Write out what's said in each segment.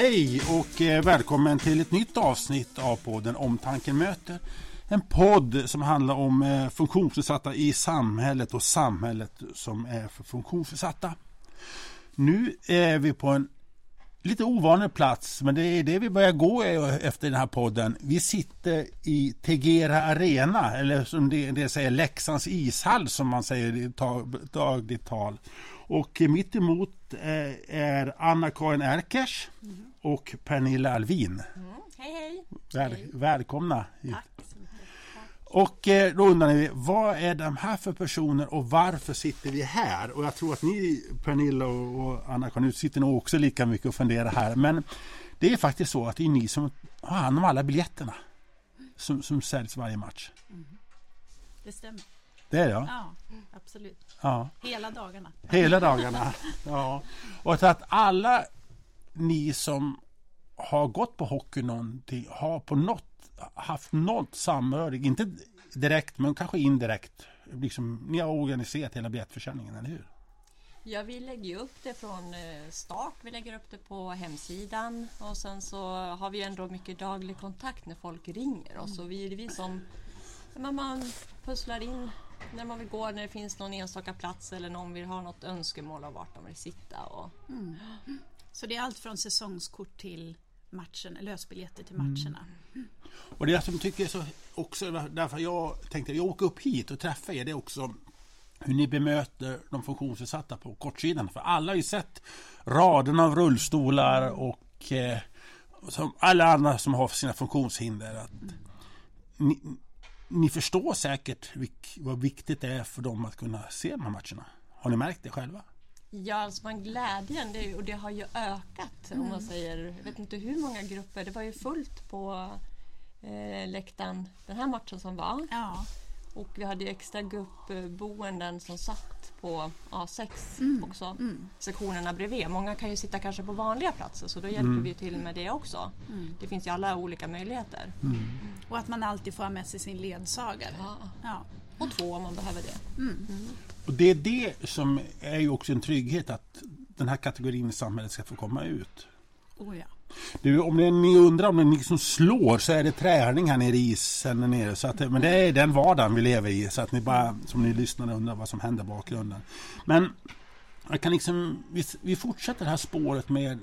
Hej och eh, välkommen till ett nytt avsnitt av podden Omtanken möter. En podd som handlar om eh, funktionsnedsatta i samhället och samhället som är för funktionsnedsatta. Nu är vi på en lite ovanlig plats, men det är det vi börjar gå efter den här podden. Vi sitter i Tegera Arena, eller som det, det säger Leksands ishall som man säger i dagligt tal. Och mitt emot eh, är Anna-Karin Erkers och Pernilla Alvin. Mm. Hej hej! Väl, hej. Välkomna! Tack. Och eh, då undrar ni, vad är de här för personer och varför sitter vi här? Och jag tror att ni, Pernilla och Anna-Karin, sitter nog också lika mycket och funderar här. Men det är faktiskt så att det är ni som har hand om alla biljetterna som, som säljs varje match. Mm. Det stämmer. Det är det? Ja, absolut. Ja. Hela dagarna. Hela dagarna. Ja. Och att alla ni som har gått på hockey någonting har på något haft något samröre, inte direkt men kanske indirekt. Liksom, ni har organiserat hela biljettförsäljningen, eller hur? Ja, vi lägger upp det från eh, start. Vi lägger upp det på hemsidan och sen så har vi ändå mycket daglig kontakt när folk ringer oss. Och vi är vi som man pusslar in när man vill gå, när det finns någon enstaka plats eller någon vill ha något önskemål av vart de vill sitta. Och... Mm. Så det är allt från säsongskort till matchen, lösbiljetter till matcherna. Mm. Och det som tycker så också, därför jag tänkte jag åker upp hit och träffar er, det är också hur ni bemöter de funktionsnedsatta på kortsidan. För alla har ju sett raden av rullstolar och eh, som alla andra som har sina funktionshinder. Att ni, ni förstår säkert vilk, vad viktigt det är för dem att kunna se de här matcherna. Har ni märkt det själva? Ja, alltså man glädjen det, och det har ju ökat mm. om man säger, jag vet inte hur många grupper, det var ju fullt på eh, läktaren den här matchen som var. Ja. Och vi hade extra gruppboenden som satt på A6 mm. också, mm. sektionerna bredvid. Många kan ju sitta kanske på vanliga platser så då hjälper mm. vi till med det också. Mm. Det finns ju alla olika möjligheter. Mm. Och att man alltid får ha med sig sin ledsagare. Ja. ja. Och två om man behöver det. Och det är det som är ju också en trygghet att den här kategorin i samhället ska få komma ut. Oh ja. Du, om ni undrar om det är ni som slår så är det träning här nere i isen där nere. Så att, men det är den vardagen vi lever i. Så att ni bara, som ni lyssnar undrar vad som händer i bakgrunden. Men jag kan liksom, vi, vi fortsätter det här spåret med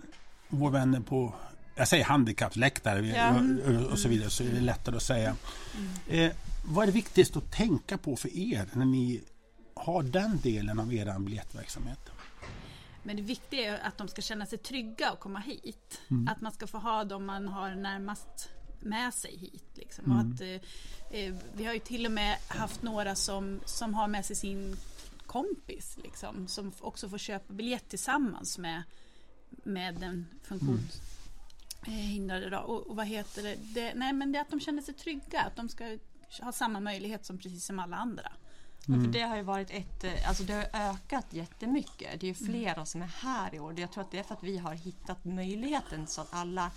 vår vänner på jag säger handikappsläktare ja. och, och, så vidare så är det lättare att säga. Mm. Eh, vad är det viktigaste att tänka på för er när ni har den delen av er biljettverksamhet? Men det viktiga är att de ska känna sig trygga och komma hit. Mm. Att man ska få ha dem man har närmast med sig hit. Liksom. Mm. Och att, eh, eh, vi har ju till och med haft några som, som har med sig sin kompis liksom, som också får köpa biljett tillsammans med, med den funktionshindrade. Mm. Och, och, vad heter det? det? Nej men det är att de känner sig trygga, att de ska ha samma möjlighet som precis som alla andra. Mm. För det har ju varit ett, eh, alltså det har ökat jättemycket. Det är mm. flera mm. som är här i år. Jag tror att det är för att vi har hittat möjligheten så att alla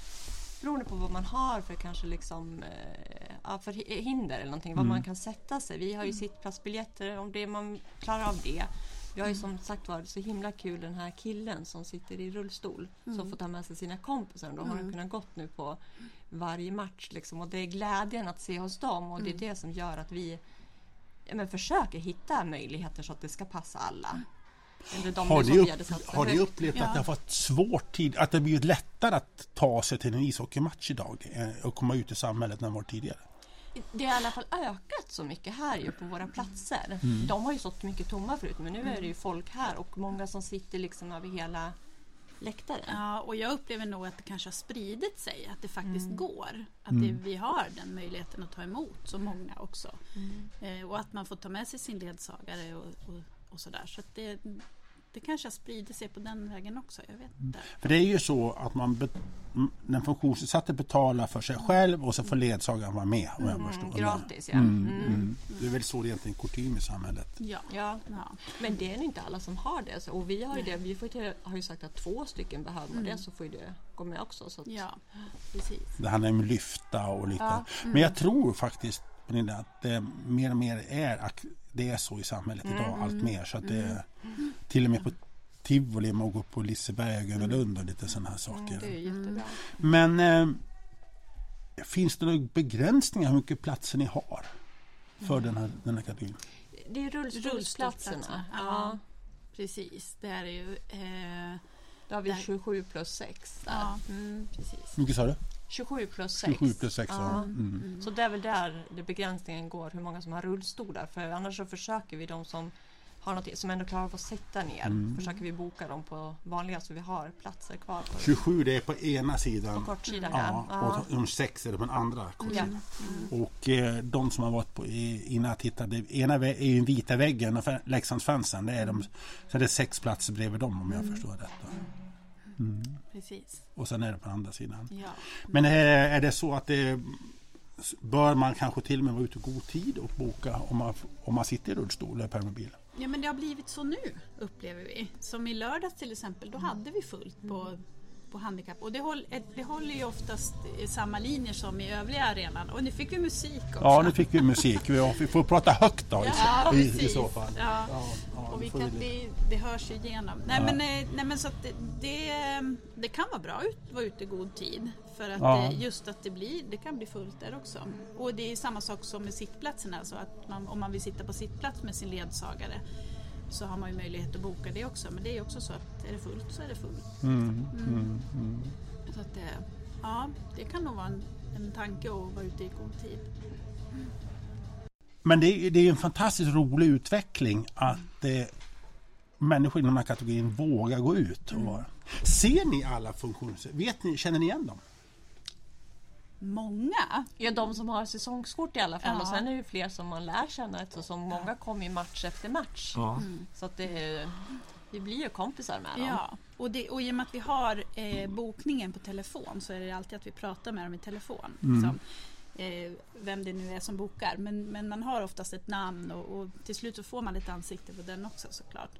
beroende på vad man har för kanske liksom, eh, ja, för hinder eller någonting, mm. var man kan sätta sig. Vi har ju mm. sittplatsbiljetter om det man klarar av det. Vi har ju som sagt varit så himla kul den här killen som sitter i rullstol mm. som får ta med sig sina kompisar. Då har mm. kunnat gått nu på varje match liksom. och det är glädjen att se hos dem och det är det som gör att vi men försöker hitta möjligheter så att det ska passa alla. har ni, upp, har ni upplevt ja. att det har varit svårt tid, att det blivit lättare att ta sig till en ishockeymatch idag eh, och komma ut i samhället än vad tidigare? Det har i alla fall ökat så mycket här ju på våra platser. Mm. De har ju stått mycket tomma förut men nu är det ju folk här och många som sitter liksom över hela läktaren. Ja, och jag upplever nog att det kanske har spridit sig, att det faktiskt mm. går. Att det, mm. vi har den möjligheten att ta emot så många också. Mm. Eh, och att man får ta med sig sin ledsagare och, och, och sådär. Så det, det kanske har spridit sig på den vägen också. Jag vet inte. För det är ju så att man den funktionsnedsatte betalar för sig själv och så får ledsagaren vara med. Om jag förstår. Gratis, ja. Mm, mm. mm. Det är väl så det egentligen kutym i samhället. Ja. Ja. ja. Men det är inte alla som har det. Och vi har ju, det, vi får till, har ju sagt att två stycken behöver mm. det så får ju det gå med också. Så att, ja, precis. Det handlar om att lyfta och lite. Ja. Men jag tror faktiskt Pernilla, att det mer och mer är, det är så i samhället idag, mm. allt mer. Så att det till och med på tivoli med att gå på Liseberg och Gröna Lund och lite sådana här saker. Mm, det är jättebra. Men eh, finns det några begränsningar hur mycket platser ni har för den, här, den här kategorin? Det är rullstolsplatserna. Ja. ja. Precis, det är det ju. Eh, Då har vi Där. 27 plus 6 där. ja, Mm. precis. Hur mycket sa du? 27 plus 6. 27 plus 6. Ja. Ja. Mm. Mm. Så det är väl där det begränsningen går, hur många som har rullstolar. För annars så försöker vi de som har något, som ändå klarar av att sitta ner. Mm. Försöker vi boka dem på vanliga så vi har platser kvar på, 27 det är på ena på sidan. kortsidan. Ja, Ja. och de sex är det på den andra Ja. kortsidan. Mm. Och eh, de som har varit på innan jag tittade, ena vä- är den vita väggen och Leksandsfansen, det är de, så är det sex platser bredvid dem om jag förstår detta. Mm. precis. Och sen är det på andra sidan. Ja. Men är, är det så att det bör man kanske till och med vara ute i god tid och boka om man, om man sitter i rullstol eller permobil? ja, men det har blivit så nu upplever vi. Som i lördags till exempel, då hade vi fullt på, på handikapp. Och det, håll, eh, det håller ju oftast i samma linjer som i övriga arenan. Och nu fick vi musik också. Ja, nu fick vi musik. Vi får prata högt då i, Ja, i, i så fall. Ja. Ja, Och vi kan, det. det, hörs ju igenom. Nej, men, eh, nej men så det, det, det kan vara bra att vara ute i god tid. För att eh, just att det, blir, det kan bli fullt där också. Och det är samma sak som med sittplatserna. Så att man, om man vill sitta på sittplats med sin ledsagare så har man ju möjlighet att boka det också. Men det är också så att är det fullt så är det fullt. Mm, mm, mm. Så att det, ja, det kan nog vara en, en tanke att vara ute i god tid. Men det, är- det är en fantastiskt rolig utveckling att eh, människor inom den här kategorin vågar gå ut. Och vara. Ser ni alla? Vet ni, känner ni igen dem? Många! Ja, de som har säsongskort i alla fall. Ja. Och sen är det ju fler som man lär känna eftersom många kommer ju match efter match. Så att det, vi blir ju kompisar med dem. Ja, och, det, och i och med att vi har eh, bokningen på telefon så är det alltid att vi pratar med dem i telefon. Liksom, eh, vem det nu är som bokar. Men, men man har oftast ett namn och, och till slut så får man ett ansikte på den också såklart.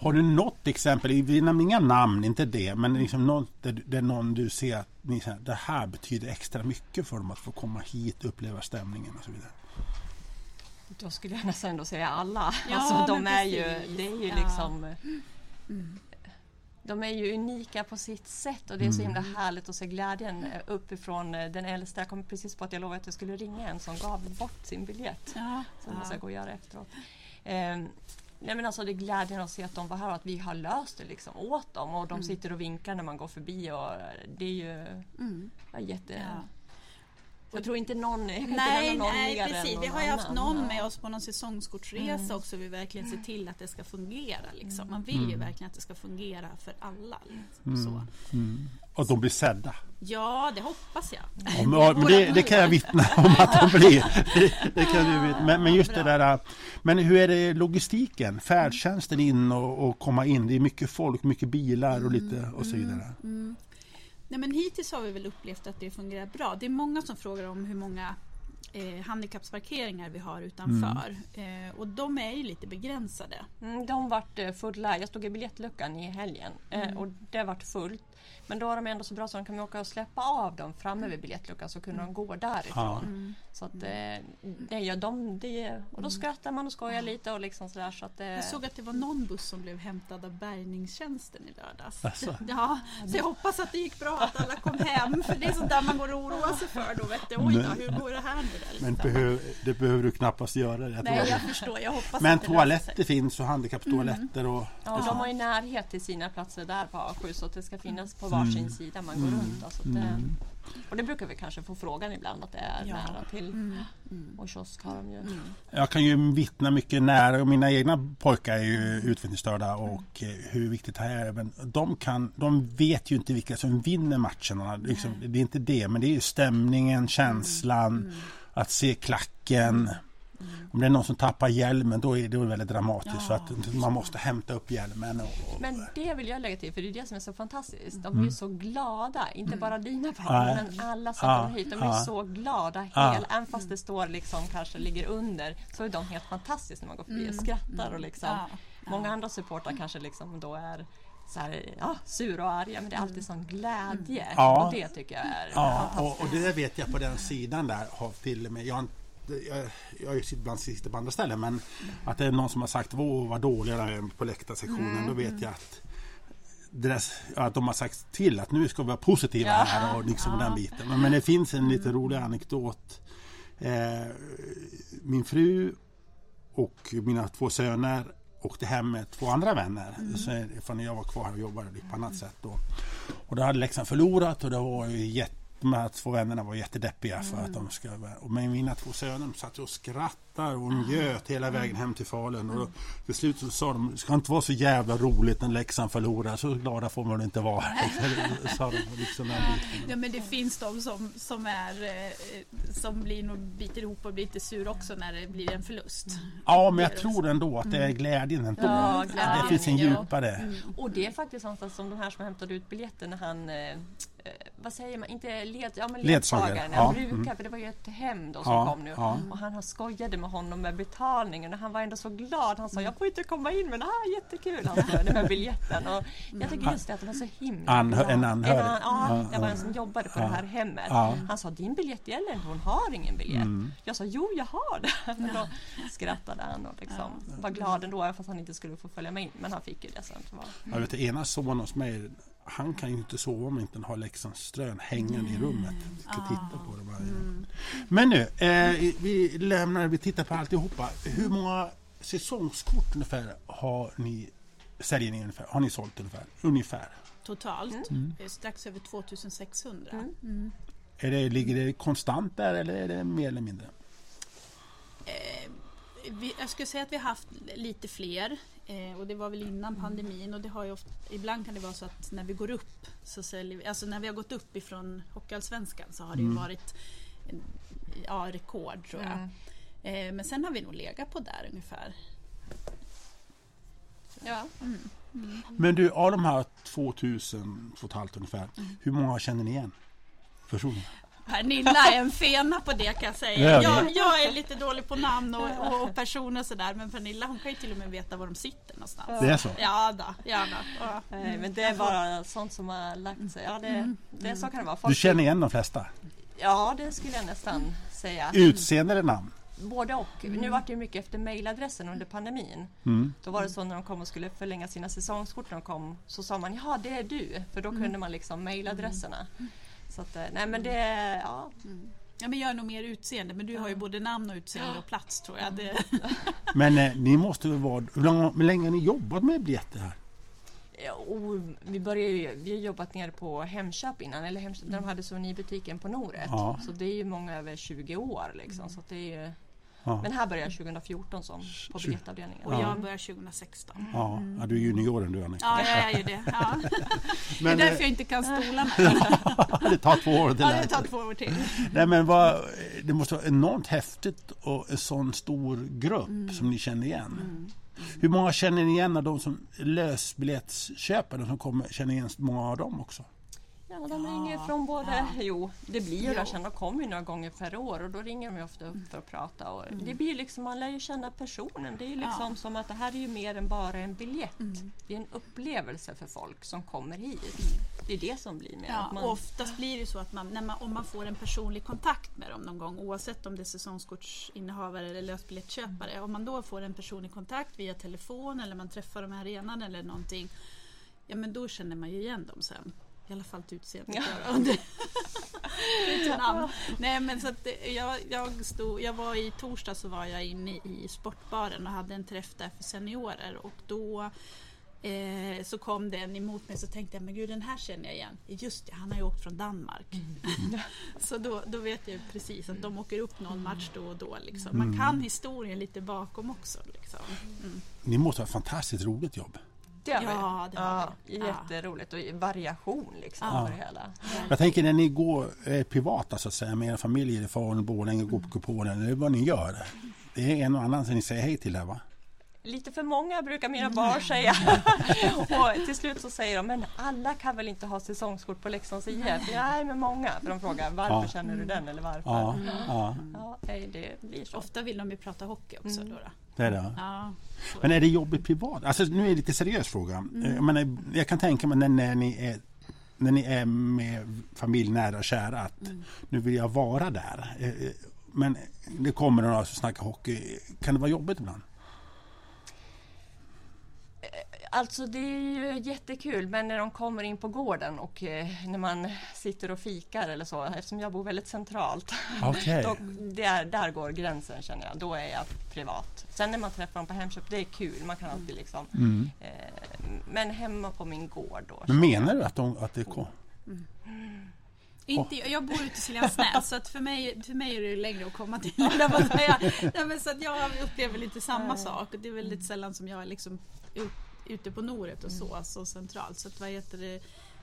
Har du något exempel, vi nämner inga namn, inte det, men liksom något där, där någon du ser att ni säger, det här betyder extra mycket för dem att få komma hit och uppleva stämningen och så vidare. Då skulle jag nästan ändå säga alla. Ja, alltså, de är ju, precis. det är ju Ja. liksom De är ju unika på sitt sätt och det är så himla härligt att se glädjen eh, uppifrån eh, den äldsta. Jag kom precis på att jag lovade att jag skulle ringa en som gav bort sin biljett. Ja, Som jag ska gå och göra efteråt. Ehm, nej men alltså det är glädjen att se att de var här och att vi har löst det liksom åt dem och de sitter och vinkar när man går förbi och det är ju Mm. ja, jätte... Ja. Jag tror inte någon, jag kan inte Nej, någon nej mer precis. än Vi någon har ju haft annan. någon med oss på någon säsongskortsresa också. Vi verkligen ser till att det ska fungera. Liksom. Man vill ju verkligen att det ska fungera för alla. Liksom. Så. Mm. Och de blir sedda. Ja, det hoppas jag. Ja, men, men det, det kan jag vittna om att de blir. Det, det kan du vittna. Men, men just det Bra. där. Men hur är det logistiken? Färdtjänsten in och, och komma in. Det är mycket folk, mycket bilar och lite och så vidare. Nej, men hittills har vi väl upplevt att det fungerar bra. Det är många som frågar om hur många eh, handikappsparkeringar vi har utanför. Eh, och de är ju lite begränsade. Mm, de vart eh, fulla. Jag stod i biljettluckan i helgen eh, och det vart fullt. Men då är de ändå så bra så de kan åka och släppa av dem framme vid biljettluckan så kunde de gå därifrån. Så att, eh, det gör de, det, och då skrattar man och skojar lite och liksom sådär. Så att, eh, Jag såg att det var någon buss som blev hämtad av bärgningstjänsten i lördags. Asså? Ja, så jag hoppas att det gick bra att alla kom hem. För det är sånt där man går och oroar sig för då. Vet du. Oj då, hur går det här nu då? Men liksom? behöv, det behöver du knappast göra. Jag tror Nej, jag. jag förstår. Jag hoppas Men att det löser toaletter finns och handikappstoaletter. Och, Ja, de har ju närhet till sina platser där på A7 så att det ska finnas på varsin sida man går runt. Alltså det, och det brukar vi kanske få frågan ibland att det är Ja. nära till. Mm. Och kiosk har de ju. Jag kan ju vittna mycket nära, och mina egna pojkar är ju utvecklingsstörda och eh, hur viktigt det här är. Men de, kan, de vet ju inte vilka som vinner matcherna. Liksom, det är inte det, men det är ju stämningen, känslan, att se klacken. Om det är någon som tappar hjälmen då är det väldigt dramatiskt. så att man måste hämta upp hjälmen. Och, och, Men det vill jag lägga till för det är det som är så fantastiskt. De är ju så glada. Inte bara dina barn Nej. men alla som Ja, kommer hit. De är ja. så glada. Ja. Hel, även fast det står liksom kanske ligger under så är de helt fantastiska när man går förbi och skrattar. Och liksom, Ja, Många andra supportrar kanske liksom då är så här, ja, sura och arga men det är alltid sån glädje. Ja. Och det tycker jag är Ja, och, fantastiskt. och det där vet jag på den sidan där har till och med, jag har jag, jag sitter ibland sitter på andra ställen men att det är någon som har sagt Åh vad dåliga de är på läktarsektionen. Då vet jag att deras, att de har sagt till att nu ska vi vara positiva Ja. här och liksom den biten. Men, men det finns en lite rolig anekdot. Eh, min fru och mina två söner åkte hem med två andra vänner. Så, för när jag var kvar och jobbade på annat sätt då. Och då hade Leksand förlorat och det var ju jätte de här två vännerna var jättedeppiga för att de ska... Och men mina två söner de satt och skrattade och njöt hela vägen hem till Falun. Och då, till slut så sa de, det ska inte vara så jävla roligt när Leksand förlorar, så glada får man inte vara. sa de liksom. Ja men det finns de som, som, är, eh, som blir nog biter ihop och blir lite sur också när det blir en förlust. Ja, men jag tror ändå att det är glädjen ändå. Ja, Att det glädjen, finns en ja. djupare... Och det är faktiskt någonstans som de här som hämtade ut biljetten när han eh, eh, vad säger man, inte led, ja, men Ledsagare, ledsagaren, ja, ja, brukar, mm. för det var ju ett hem då som Ja, kom nu. ja. Och han har skojade med honom med betalningen och han var ändå så glad. Han sa jag får inte komma in men det här är jättekul. Han sa det med biljetten. Och jag tycker just det att det var så himla Anhö- bra. en anhörig. En an- ja, det var en som jobbade på Ja. det här hemmet. Ja. Han sa din biljett gäller inte, hon har ingen biljett. Mm. Jag sa jo jag har det. Då skrattade han och liksom var glad ändå även fast han inte skulle få följa med in. Men han fick ju det sen. Jag vet, ena sonen hos mig, han kan ju inte sova om inte han har Leksandsströn hängande i rummet. Ska titta på det varje gång. Men nu, eh, vi lämnar, vi tittar på alltihopa. Hur många säsongskort ungefär har ni säljer ni ungefär? Har ni sålt ungefär? Ungefär. Totalt Mm. eh, strax över 2600. Mm. Är det, ligger det konstant där eller är det mer eller mindre? Eh, vi, jag skulle säga att vi har haft lite fler eh, och det var väl innan pandemin och det har ju ofta, ibland kan det vara så att när vi går upp så säljer vi, alltså när vi har gått upp ifrån Hockeyallsvenskan så har det ju varit en, ja, rekord tror jag. Mm. Eh, men sen har vi nog legat på där ungefär. ja. Men du, av de här 2000, 2500 ungefär, hur många känner ni igen? Personligen? Pernilla är en fena på det kan jag säga. Ja, Jag, jag är lite dålig på namn och, och, och personer sådär men Pernilla hon kan ju till och med veta var de sitter någonstans. Det är så? Ja då, ja då. Ja. Nej, men det är bara sånt som har lagt sig. Ja, det, det, så kan det vara. Du Folk, känner igen de flesta? Ja, det skulle jag nästan säga. Utseende eller namn? Både och. Nu var det mycket efter mejladressen under pandemin. Mm. Då var det så när de kom och skulle förlänga sina säsongskort när de kom så sa man ja det är du. För då kunde man liksom mejladresserna. Så att, eh, nej men det, ja. Ja, men jag är nog mer utseende, men du har ju både namn och utseende och plats tror jag. Det, Men eh, ni måste väl vara... Hur länge, hur länge har ni jobbat med biljetter här? Ja, Och vi, började ju, vi har jobbat nere på Hemköp innan, eller Hemköp, där de hade souvenir på Noret. Ja. Så det är ju många över 20 år liksom. Så att det är ju, Ja. Men här började jag 2014 som på biljettavdelningen. och Ja. jag började 2016. Ja, ja, du är junioren du Annika. Ja, jag är ju det. Ja. Men, det är därför jag inte kan stolarna. det tar två år. att Ja, det tar två år till. Nej, men vad, det måste vara enormt häftigt och en sån stor grupp som ni känner igen. Hur många känner ni igen av de som lösbiljettsköpare som kommer, känner igen många av dem också? Ja, de ringer från både... Jo, det blir ju det. De kommer ju några gånger per år och då ringer de ofta upp för att prata. Och Det blir liksom, man lär ju känna personen. Det är ju liksom som att det här är ju mer än bara en biljett. Det är en upplevelse för folk som kommer hit. Det är det som blir mer. Ja, man, oftast blir det så att man, man, om man får en personlig kontakt med dem någon gång, oavsett om det är säsongskortsinnehavare eller lösbiljettköpare, om man då får en personlig kontakt via telefon eller man träffar dem i arenan eller någonting, ja men då känner man ju igen dem sen. I alla fall till utseendet. Ja. namn. Nej men så att det- jag, jag, stod, jag var i torsdag så var jag inne i sportbaren och hade en träff där för seniorer och då Eh, så kom det en emot mig så tänkte jag, men gud den här känner jag igen. Just det, han har ju åkt från Danmark. så då, då vet jag precis att de åker upp någon match då och då. Liksom. Man kan historien lite bakom också. Liksom. Mm. Ni måste ha ett fantastiskt roligt jobb. Det har vi. Ja, det har ja, vi. Ja. Jätteroligt och variation liksom Ja. på det hela. Jag tänker när ni går eh, privata så att säga med era familjer i Falun, Borlänge, går på kuponen, eller vad ni gör. Det är en och annan som ni säger hej till här va? Lite för många brukar mina barn säga. och till slut så säger de, men alla kan väl inte ha säsongskort på Leksands IF? Nej, men många. För de frågar, varför Ja. känner du den eller varför? Ja, ja Ja, det blir så. Ofta vill de ju prata hockey också. Då, då. Det är det. Ja. Men är det jobbigt privat? Alltså nu är det lite seriös fråga. Eh, Jag, menar, jag kan tänka mig när, när ni är när ni är med familj nära och kära att nu vill jag vara där. Eh, eh, men det kommer några som snackar hockey. Kan det vara jobbigt ibland? Alltså det är ju jättekul men när de kommer in på gården och eh, när man sitter och fikar eller så eftersom jag bor väldigt centralt. Okej. Då, där, där går gränsen känner jag. Då är jag privat. Sen när man träffar dem på Hemköp, det är kul. Man kan alltid liksom. Mm. Eh, men hemma på min gård då. Men menar du att, de, att det kom? Inte, jag bor ute i Siljansnäs så att för, mig, för mig är det längre att komma till. så att jag upplever lite samma sak. Och det är väldigt sällan som jag är liksom ute på Noret och så, så centralt. Så att, vad heter det,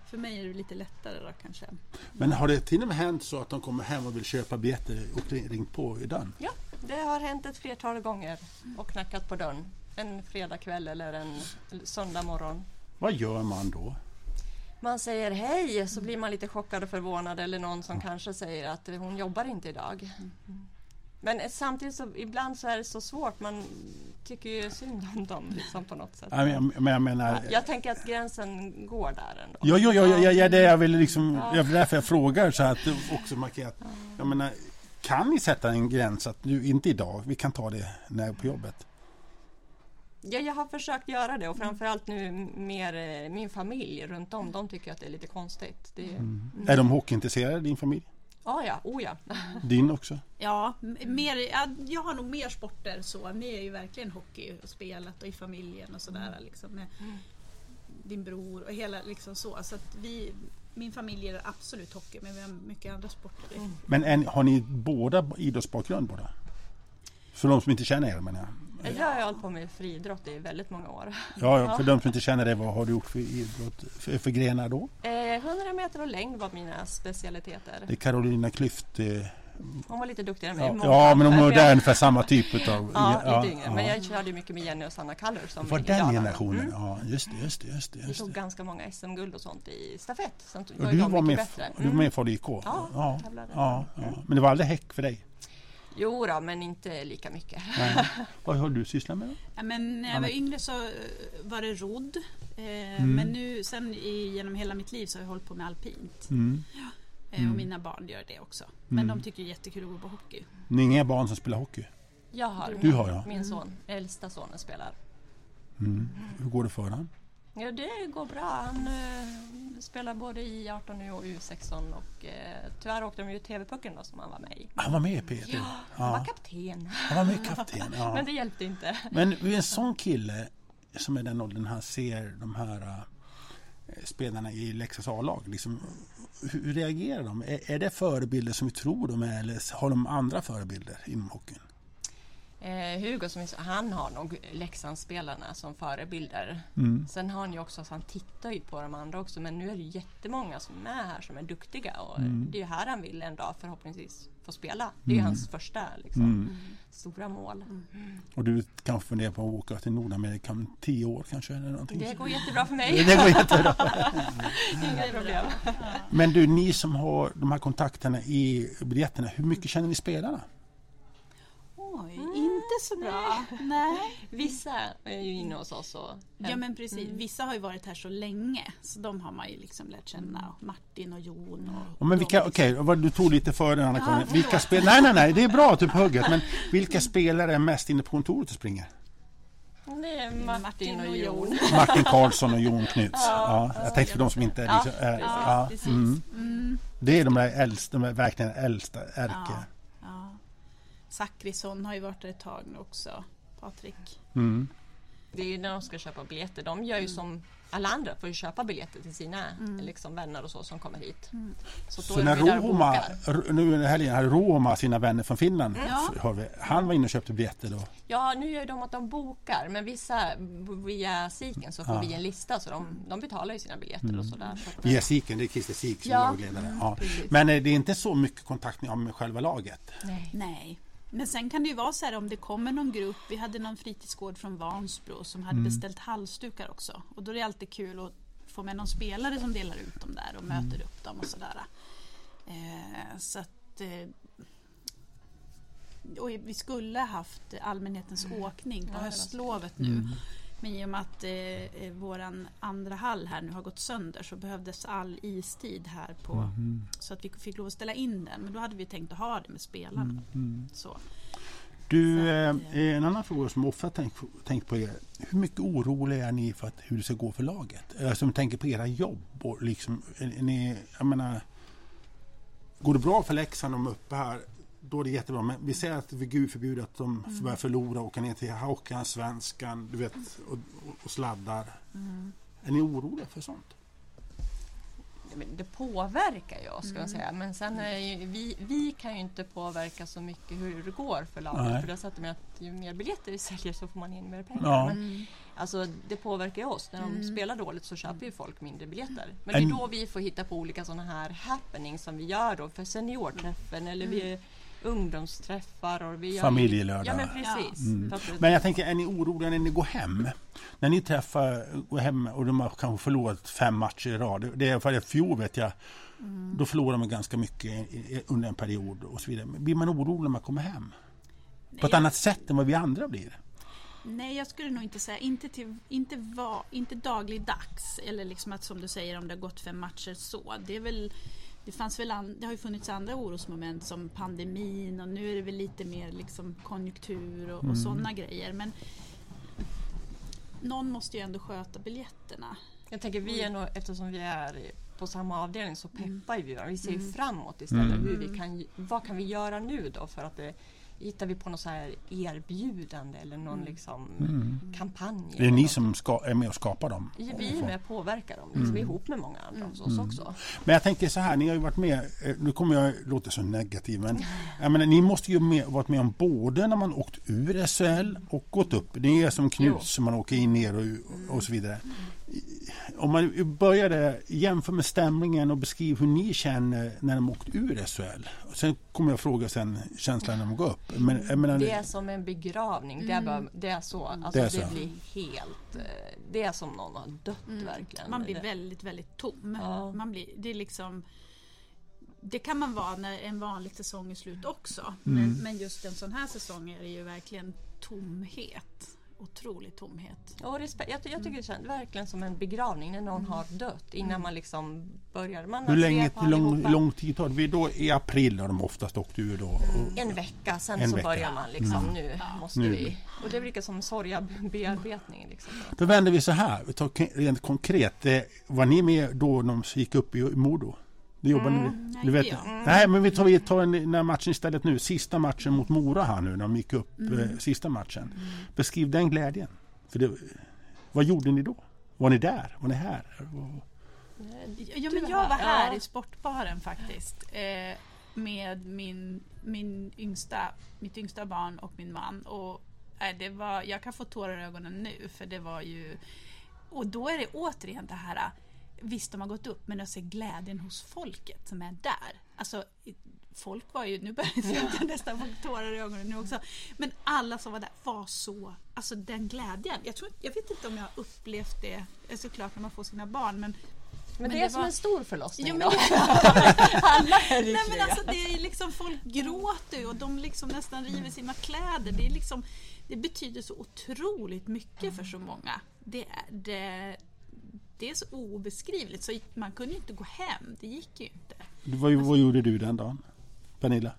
för mig är det lite lättare då kanske. Men har det till och med hänt så att de kommer hem och vill köpa biljetter och ringt på i dörren? Ja, det har hänt ett flertal gånger och knackat på dörren. En fredagkväll eller en söndag morgon. Vad gör man då? Man säger hej så blir man lite chockad och förvånad eller någon som kanske säger att hon jobbar inte idag. Men samtidigt så ibland så är det så svårt. Man tycker ju synd om dem liksom på något sätt. Ja, Men jag, men jag menar... Jag tänker att gränsen går där ändå. Ja, ja, ja, ja, ja det jag vill liksom, jag, därför jag frågar så att du också markerar att, jag menar, kan ni sätta en gräns att du, inte idag, vi kan ta det när på jobbet? Ja, jag har försökt göra det och framförallt nu mer eh, min familj runt om. De tycker att det är lite konstigt. Det är, Är de hockeyintresserade, din familj? Ja, ja, oh ja. Din också? Ja, mer, ja, jag har nog mer sporter så. Ni är ju verkligen hockey och spelat och i familjen och sådär. Liksom, med din bror och hela liksom så. så att vi, min familj är absolut hockey men vi har mycket andra sporter. i. Men en, har ni båda idrottsbakgrund båda? För de som inte känner er menar jag. Jag har hållit på med friidrott i väldigt många år. Ja, ja, för de som inte känner det, vad har du gjort för idrott, för, för grenar då? Eh, 100 meter och längd var mina specialiteter. Det är Carolina Klüft. Eh, Hon var lite duktigare än mig. ja, ja, men de Men är jag- ungefär samma typ utav... Ja, lite yngre. ja. Men jag körde ju mycket med Jenny och Sanna Kallur som var den generationen? Mm. Ja, just det, just det, just det. Vi tog ganska många SM-guld och sånt i stafett. Sen Och var du var med, bättre. du var med i IK? Ja, ja, ja, ja. Men det var aldrig häck för dig? Jo då, men inte lika mycket. Nej. Vad har du sysslat med då? Ja, men när jag var yngre så eh, var det rodd. Eh, Mm. Men nu sen i, genom hela mitt liv så har jag hållit på med alpint. Mm. Eh, Och mina barn gör det också. Men de tycker det är jättekul att gå på hockey. Ni är inga barn som spelar hockey? Jag har. Du har, ja. Min son, äldsta sonen spelar. Mm. Hur går det för honom? Ja, det går bra. Han eh, spelar både i 18 nu och U16 och eh, tyvärr åkte de ju TV-pucken då som han var med i. Han var med i Peter? Han var Ja. kapten. Han var med kapten. Ja. Men det hjälpte inte. Men en sån kille som är den åldern han ser de här eh, spelarna i Leksands A-lag. Liksom, hur hur reagerar de? Är, är det förebilder som vi tror de är eller har de andra förebilder inom hockeyn? Eh, Hugo som är, så- han har nog Leksandsspelarna som förebilder. Mm. Sen har han ju också, så han tittar ju på de andra också men nu är det jättemånga som är här som är duktiga och Mm. det är ju här han vill en dag förhoppningsvis få spela. Det är ju hans första liksom, Mm. stora mål. Och du kanske funderar på att åka till Nordamerika om tio år kanske? Eller någonting. Det går jättebra för mig. det går jättebra. Inga problem. Men du, ni som har de här kontakterna i biljetterna, hur mycket känner ni spelarna? Oj, inte så bra. Nej. Vissa är ju inne hos oss och Ja men precis, vissa har ju varit här så länge så de har man ju liksom lärt känna. Martin och Jon och Ja, men vilka, de, okej, du tog lite före Anna Ja. Vilka spel, nej, nej, nej, det är bra att du på hugget. Men vilka spelare är mest inne på kontoret och springer? det är Martin, Martin och Jon. Martin Karlsson och Jon Knuts. Ja, jag tänkte för de som inte är... Ja, Liksom, är precis. ja, precis. mm. Mm, Det är de där äldsta, de är verkligen äldsta ärke. Ja, ja. Zachrisson har ju varit där ett tag nu också. Patrik. Mm. Det är ju när de ska köpa biljetter. De gör ju som alla andra, får ju köpa biljetter till sina liksom, vänner och så som kommer hit. Så, då Så är när Roma, nu under helgen, hade Roma sina vänner från Finland. Ja. Vi, han var inne och köpte biljetter då. Ja, nu gör de att de bokar, men vissa via Siken så får Ja. vi en lista så de, de betalar ju sina biljetter och sådär. Så Via Siken, det är Christer Sik som Ja. är lagledare. Ja. precis. Men eh, det är inte så mycket kontakt ni har med själva laget. nej. Nej. Men sen kan det ju vara så här om det kommer någon grupp. Vi hade någon fritidsgård från Vansbro som hade beställt halsdukar också. Och då är det alltid kul att få med någon spelare som delar ut dem där och möter upp dem och sådär. Eh, så att... Eh, och vi skulle haft allmänhetens åkning på Ja, höstlovet nu. Men i och med att eh, våran andra hall här nu har gått sönder så behövdes all istid här på Mhm. så att vi fick lov att ställa in den. Men då hade vi tänkt att ha det med spelarna. Mm. Så. Du, Så eh, att, en annan fråga som ofta tänkt tänkt på är hur mycket oroliga är ni för att, hur det ska gå för laget? Eh, Som tänker på era jobb och liksom, är, är ni, jag menar, går det bra för Leksand om uppe här, då är det jättebra. Men vi säger att vi gud förbjuder att de Mm. börjar förlora och åka ner till Håkan, Svenskan, du vet, och, och sladdar. Mm. Är ni oroliga för sånt? Det påverkar ju oss, ska Mm. man säga. Men sen är ju, vi, vi kan ju inte påverka så mycket hur det går för laget. För det sätter med att ju mer biljetter vi säljer så får man in mer pengar. Ja. Men, Mm. alltså, det påverkar ju oss. När de Mm. spelar dåligt så köper ju folk mindre biljetter. Men det är då vi får hitta på olika sådana här happenings som vi gör då för seniorträffen eller vi ungdomsträffar. Och vi Familjelördag. Ja men precis. Mm. För att- Men jag tänker, är ni oroliga när ni går hem? När ni träffar, går hem och de har kanske förlorat fem matcher i rad. Det är för i fjol vet jag, då förlorar man ganska mycket under en period och så vidare. Blir man orolig när man kommer hem? På ett Nej, annat sätt än vad vi andra blir? Nej, jag skulle nog inte säga, inte, till, inte, va, inte dagligdags. Eller liksom att som du säger om det har gått fem matcher så. Det är väl det, fanns väl an, det har ju funnits andra orosmoment som pandemin och nu är det väl lite mer liksom konjunktur och, och sådana grejer. Men någon måste ju ändå sköta biljetterna. Jag tänker vi är nog, eftersom vi är på samma avdelning så peppar ju vi varandra. Vi ser ju Mm. framåt istället. Mm. Hur vi kan, vad kan vi göra nu då för att det, hittar vi på något så här erbjudande eller någon Mm. liksom Mm. kampanj? Det är eller ni något? som ska, är med och skapar dem? Ja, vi är med och påverkar dem liksom, ihop med många andra hos oss Mm. också. Men jag tänker så här, ni har ju varit med, eh, nu kommer jag låta så negativ, men jag menar, ni måste ju med, varit med om både när man åkt ur SHL och gått upp. Ni är som som man åker in ner och, och så vidare. Om man börjar där, jämför med stämningen och beskriv hur ni känner när de åkt ur SHL. Sen kommer jag fråga sen känslan när de går upp. Men, jag menar, Det är som en begravning. Det, är bara, det är så. Alltså, Det det, är så. blir helt... eh, Det är som någon har dött verkligen. Mm. Man blir Det- väldigt, väldigt tom. Ja. Man blir, det är liksom det kan man vara när en vanlig säsong är slut också. Mm. Men, men just en sån här säsong är det ju verkligen tomhet. Otrolig tomhet. Och respekt. Jag, jag tycker det känns verkligen som en begravning när någon har dött innan man liksom börjar. Man hur, länge, svep på hur lång, lång tid tar det? Vi då I april har de oftast åkt ur då. Och, En vecka, sen En så vecka. börjar man liksom nu måste Nu. vi. Och det brukar som sorgabearbetning. Liksom. Då vänder vi så här, vi tar rent konkret. Eh, Var ni med då de gick upp i i Modo? Det jobbade ni? nej, Du vet, jag. nej, men vi tar, vi tar en, den här matchen istället nu. Sista matchen mot Mora här nu, när de gick upp eh, sista matchen. Beskriv den glädjen. För det, vad gjorde ni då? Var ni där? Var ni här? Ja, Du men jag var här, här ja. i sportbaren faktiskt. Eh, med min, min yngsta, mitt yngsta barn och min man. Och, eh, det var, jag kan få tårar i ögonen nu för det var ju... Och då är det återigen det här, visst de har gått upp men jag ser glädjen hos folket som är där. Alltså, folk var ju, nu börjar jag nästan få tårar i ögonen nu också. Men alla som var där var så, alltså den glädjen. Jag, tror, jag vet inte om jag har upplevt det, eh, såklart när man får sina barn men Men, det det är som var- en stor förlossning Jo, men då. det- Alla är Nej men alltså det är liksom, folk gråter och de liksom nästan river sina kläder. Det, är liksom, det betyder så otroligt mycket för så många. Det, är- det, det är så obeskrivligt så man kunde ju inte gå hem, det gick ju inte. Vad, vad gjorde du den dagen? Pernilla?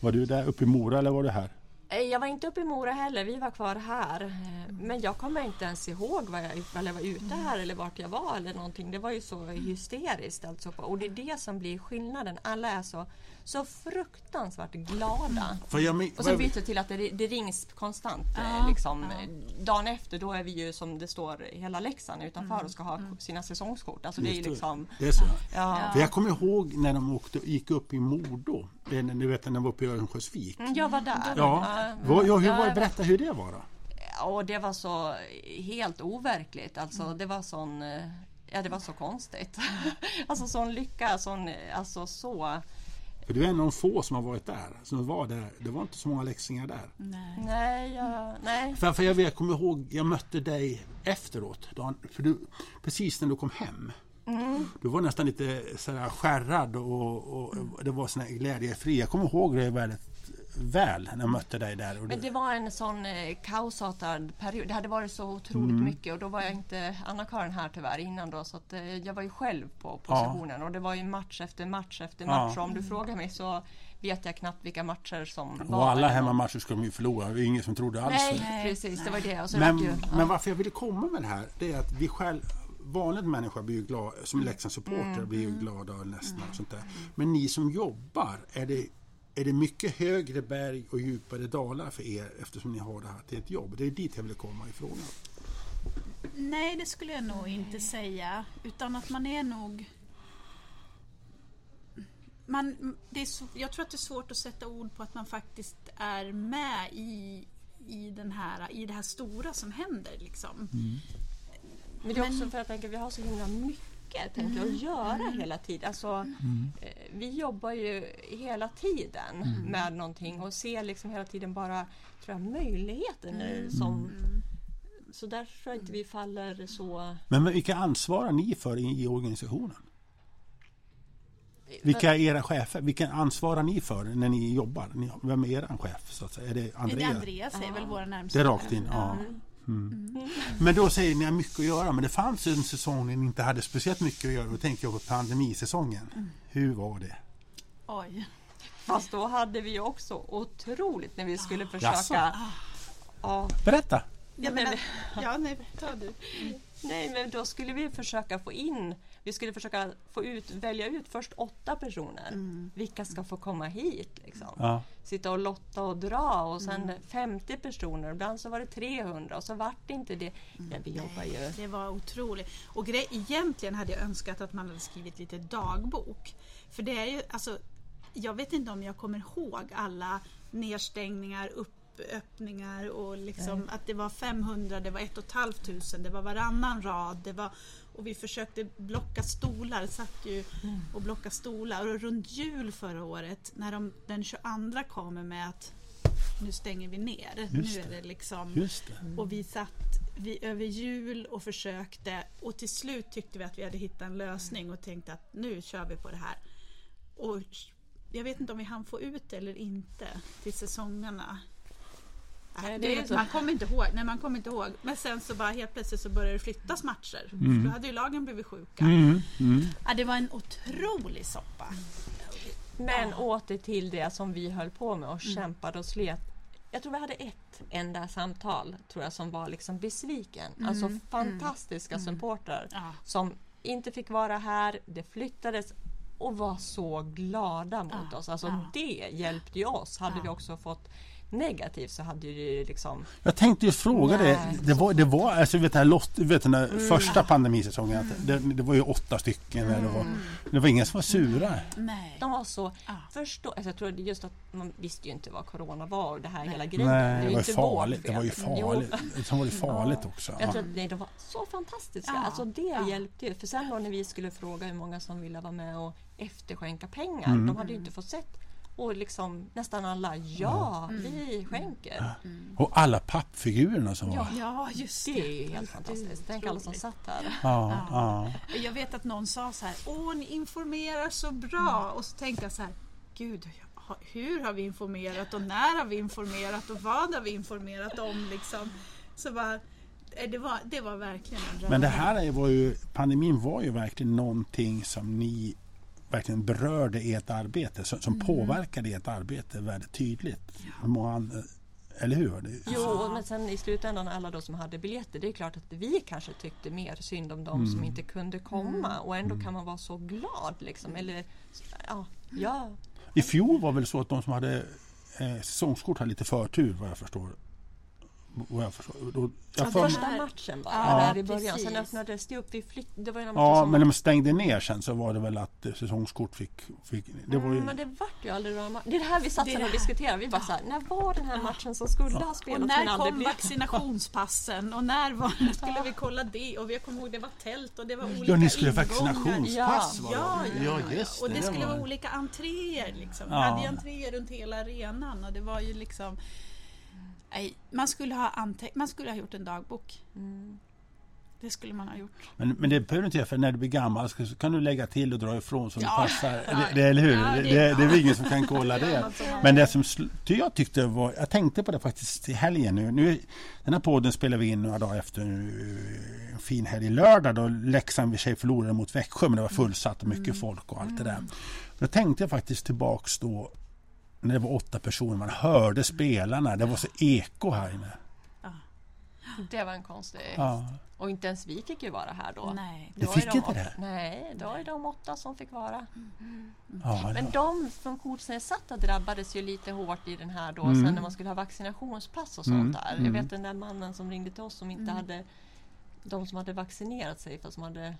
Var du där uppe i Mora eller var du här? Eh, Jag var inte uppe i Mora heller, vi var kvar här. Eh, Men jag kommer inte ens ihåg vad jag, ifall jag var ute här eller vart jag var eller någonting. Det var ju så hysteriskt alltså. Och det är det som blir skillnaden. Alla är så, så fruktansvärt glada. Men- Och så byter till att det, det rings konstant. eh, Ja, liksom. ja. Dagen efter då är vi ju som det står hela Leksand utanför och ska ha sina säsongskort. Alltså det är det. liksom... det är så. Ja. För jag kommer ihåg när de åkte, gick upp i. Det är när- Ni vet när de var uppe i Örnsköldsvik. Mm, Jag var där. Ja, vad, ja, hur Ja, var, berätta hur det var då. Och det var så helt overkligt. Alltså det var sån... eh, Ja det var så konstigt. alltså sån lycka, sån... eh, Alltså så... För du är en av de få som har varit där. Som var där. Det var inte så många läxingar där. Nej. Nej, jag, nej. För, för jag, vet, jag kommer ihåg, jag mötte dig efteråt. Dan, för du, precis när du kom hem. Du var nästan lite sådär skärrad och, och det var sån glädjefri. Jag kommer ihåg det väldigt väl när jag mötte dig där. Och Men det var en sån eh, kaosartad period. Det hade varit så otroligt Mm. mycket och då var jag inte Anna-Karin här tyvärr innan då så att eh, jag var ju själv på positionen och det var ju match efter match efter Ja. match och om du frågar mig så vet jag knappt vilka matcher som var. och alla hemmamatcher ska de ju förlora. Det är ingen som trodde alls. Nej, Nej, precis, det var det. Och Men, ju, ja. men varför jag ville komma med det här, det är att vi själv vanlig människa blir ju glad, som Leksandssupporter blir ju glada och ledsna och sånt där. Men ni som jobbar, är det, är det mycket högre berg och djupare dalar för er eftersom ni har det här till ett jobb? Det är dit jag ville komma ifrån. Nej, det skulle jag nog inte säga. Utan att man är nog... Man, det är så, jag tror att det är svårt att sätta ord på att man faktiskt är med i, i, den här, i det här stora som händer. Liksom. Men det är också för att jag tänker vi har så himla mycket tänker jag, att göra hela tiden. Alltså, eh, vi jobbar ju hela tiden med någonting och ser liksom hela tiden bara tror jag, möjligheten eh, som så där tror jag inte vi faller så... Men vilka ansvarar ni för i, i organisationen? Vilka är era chefer? Vilka ansvarar ni för när ni jobbar? Vem är er chef? Så att säga? Är det Andreas, Andreas? Andreas är väl våra närmsta. Det är rakt in? Ja. Mm. Men då säger ni att ni har mycket att göra, men det fanns ju en säsong när ni inte hade speciellt mycket att göra. Då tänker jag på pandemisäsongen. Hur var det? Oj. Fast då hade vi också otroligt när vi skulle Jaså? försöka... Ja, Berätta! Ja, men- men, ja nej, ta du. nej, men då skulle vi försöka få in... Vi skulle försöka få ut, välja ut först åtta personer. Vilka ska få komma hit? Liksom. Ja. sitta och lotta och dra och sen 50 personer, ibland så var det 300 och så vart det inte det. Ja, vi jobbar ju... Det var otroligt. Och grej, egentligen hade jag önskat att man hade skrivit lite dagbok. För det är ju, alltså, jag vet inte om jag kommer ihåg alla nedstängningar, uppöppningar och liksom att det var 500, det var 1 500, det var varannan rad. Det var, och vi försökte blocka stolar, satt ju och blocka stolar. Och runt jul förra året när de den 22 kommer med att nu stänger vi ner. Just nu är det liksom det. och vi satt vi, över jul och försökte och till slut tyckte vi att vi hade hittat en lösning och tänkte att nu kör vi på det här. Och jag vet inte om vi hann få ut det eller inte till säsongerna. Nej, det är man kommer inte ihåg. Nej, man kommer inte ihåg. Men sen så bara helt plötsligt så började det flyttas matcher. För då hade ju lagen blivit sjuka. Mm, mm. Ja, det var en otrolig soppa. Men åter till det som vi höll på med och kämpade och slet. Jag tror vi hade ett enda samtal tror jag som var liksom besviken. Alltså fantastiska supportrar Ja. som inte fick vara här. Det flyttades och var så glada mot Ja, oss. Alltså ja. det hjälpte ju oss. Hade Ja. vi också fått negativt så hade ju liksom Jag tänkte ju fråga Nej. det. Det var, det var alltså, vet den här lott, vet du, den här första pandemisäsongen. att Det, det var ju åtta stycken. Det, var, det var ingen som var sura. Nej. De var så... Ja. Först då, alltså jag tror just att man visste ju inte vad Corona var och det här hela grejen. Nej, det var ju inte farligt. Det var ju farligt. Sen var det farligt också. Jag Ja. tror att nej, de var så fantastiska. Ja, Alltså det ja. hjälpte ju. För sen då när vi skulle fråga hur många som ville vara med och efterskänka pengar. Mm. De hade ju inte fått sett. Och liksom nästan alla, ja, vi skänker. Och alla pappfigurerna som var. Ja, just Det det. är ju helt fantastiskt. Tänk alla som satt här. Ja, ja. Jag vet att någon sa så här, åh ni informerar så bra. Och så tänkte jag så här, gud hur har vi informerat och när har vi informerat och vad har vi informerat om liksom. Så bara, eh, det, var, det var verkligen en Men det här är- var ju, pandemin var ju verkligen någonting som ni verkligen berörde ert arbete, som, som påverkade ert arbete väldigt tydligt. Hur många, eller hur? Det, Jo, men sen i slutändan alla de som hade biljetter, det är klart att vi kanske tyckte mer synd om dem som inte kunde komma och ändå kan man vara så glad liksom. Eller, ja, ja. I fjol var väl så att de som hade eh, säsongskort hade lite förtur vad jag förstår. Vad jag förstår. Då, jag Ja, för, första matchen bara, Ja, där i början. Sen öppnades det upp. Vi flytt, det var ju ja, som men när man stängde ner sen så var det väl att eh, säsongskort fick... fick det var ju, Mm, men det vart ju aldrig några matcher. Det är det här vi satt Det och det diskuterade. Vi bara så här, när var den här matchen som skulle ha och spelats men när kom blev? vaccinationspassen och när, var, skulle vi kolla det? Och jag kommer ihåg det var tält och det var olika ja, ni skulle ha ingångar. vaccinationspass var Ja, det. ja, ja, just och det skulle var- vara olika entréer. Liksom. Vi Ja. hade ju entréer runt hela arenan och det var ju liksom... Nej, man, skulle ha ante- man skulle ha gjort en dagbok. Mm. Det skulle man ha gjort. Men, men det behöver du inte göra för när du blir gammal så kan du lägga till och dra ifrån som Ja. det passar. Ja. Det, det, eller hur? Ja, det det, är det, bra. är väl ingen som kan kolla Det Men det som jag tyckte var, jag tänkte på det faktiskt i helgen nu. nu den här podden spelar vi in några dagar efter eh, en fin helg lördag då Leksand i sig förlorade mot Växjö men det var fullsatt och mycket folk och allt det där. Då tänkte jag faktiskt tillbaks då när det var åtta personer, man hörde spelarna, det var så eko här inne. Det var en konstig... Ja. Och inte ens vi fick ju vara här då. Nej. Ju fick de inte åtta- det? Nej, då det de åtta som fick vara. Ja, Men de funktionsnedsatta drabbades ju lite hårt i den här då Mm. sen när man skulle ha vaccinationspass och Mm, sånt där. mm. Jag vet den där mannen som ringde till oss som inte hade de som hade vaccinerat sig fast som hade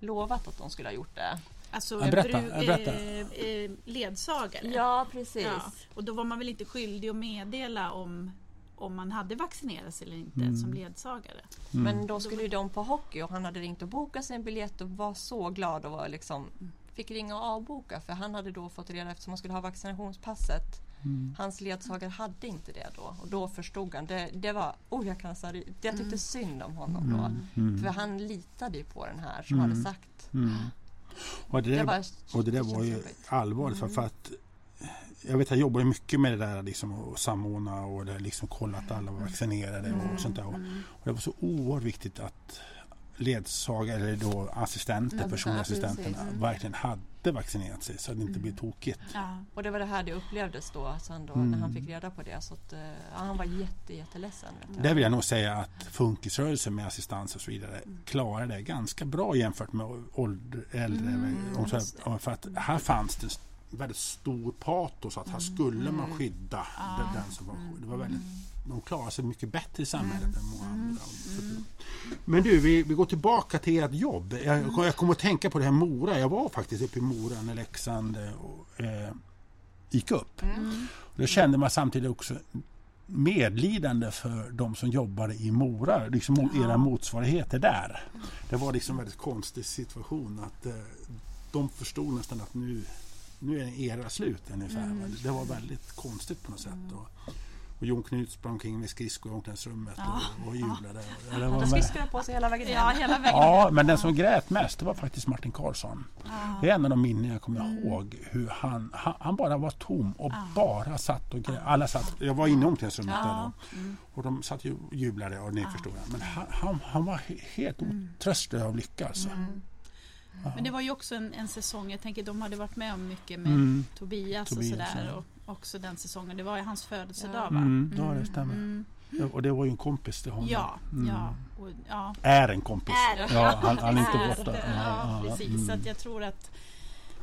lovat att de skulle ha gjort det. Alltså, Ja, berätta, berätta. eh, eh, ledsagare. Ja, precis. Ja, och då var man väl inte skyldig att meddela om, om man hade vaccinerats eller inte Mm. som ledsagare. Men då skulle ju de på hockey och han hade ringt och bokat sig en biljett och var så glad och var liksom fick ringa och avboka för han hade då fått reda eftersom han skulle ha vaccinationspasset. Hans ledsagare hade inte det då och då förstod han. Det, det var, oh jag kan ry- jag tyckte synd om honom då. Mm. För han litade ju på den här som hade sagt. Mm. Och det, Det där, var- och det där var ju allvarligt för, för att jag vet jag jobbar ju mycket med det där liksom och samordna och det, liksom kolla att alla var vaccinerade och sånt där. Och, och det var så oerhört viktigt att ledsagare eller då assistenter, Ja, personliga assistenterna Mm. verkligen hade vaccinerat sig så att det inte blir tokigt. Ja. Och det var det här det upplevdes då sen då när han fick reda på det. Så att, eh, ja, han var jätte, jätteledsen. Vet jag. Där vill jag nog säga att funkisrörelsen med assistans och så vidare klarar det ganska bra jämfört med ålder, äldre. just här, för att här fanns det väldigt stor patos att här skulle man skydda den, den som var Det var väldigt, de klarar sig mycket bättre i samhället än många andra. Så att- Men du, vi, vi går tillbaka till ert jobb. Jag, jag kommer att tänka på det här Mora. Jag var faktiskt uppe i Mora när Leksand eh, och, eh, gick upp. Då kände man samtidigt också medlidande för de som jobbade i Mora, liksom era motsvarigheter där. Det var liksom en väldigt konstig situation att eh, de förstod nästan att nu, nu är era slut ungefär. Det var väldigt konstigt på något sätt. Och, och Jon Knut sprang omkring med skridskor i omklädningsrummet och, och jublade. Ja, Han med- skridskade på sig hela vägen ja, hela vägen. Ja, men den som grät mest det var faktiskt Martin Karlsson. Det är en av de minnen jag kommer ihåg. Hur han, han, han bara var tom och bara satt och grät. Alla satt, jag var inne i omklädningsrummet där då. Och de satt ju och jublade och ni förstår. jag. Men han, han, han var he- helt otröstlig av lycka alltså. Men det var ju också en, en säsong, jag tänker de hade varit med om mycket med Mm. Tobias, Tobias, och sådär. ja. Och också den säsongen, det var ju hans födelsedag va? Mm, ja, det stämmer. Ja, Och det var ju en kompis till honom. Ja, Mm. ja, och, ja. Är en kompis. Är. Ja, han, han är inte borta. Ja, Ja, ja, precis. mm. Så att jag tror att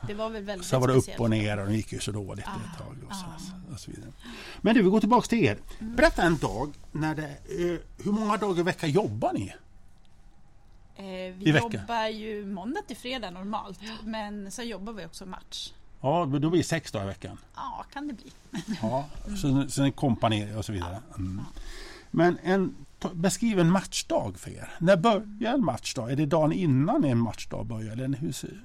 det var väl väldigt Så var det upp och ner och det gick ju så dåligt Ah, ett tag. Och så, ah. och så vidare. Men du, vi går tillbaka till er. Mm. Berätta en dag, när det, eh, hur många dagar i veckan jobbar ni? Eh, I vi veckan? jobbar ju måndag till fredag normalt, men sen jobbar vi också match. Ja, då blir det sex dagar i veckan. Ja, kan det bli. Ja, så, så en kompani och så vidare. Mm. Men en, beskriv en matchdag för er. När börjar en matchdag? Är det dagen innan en matchdag börjar? Eller hur ser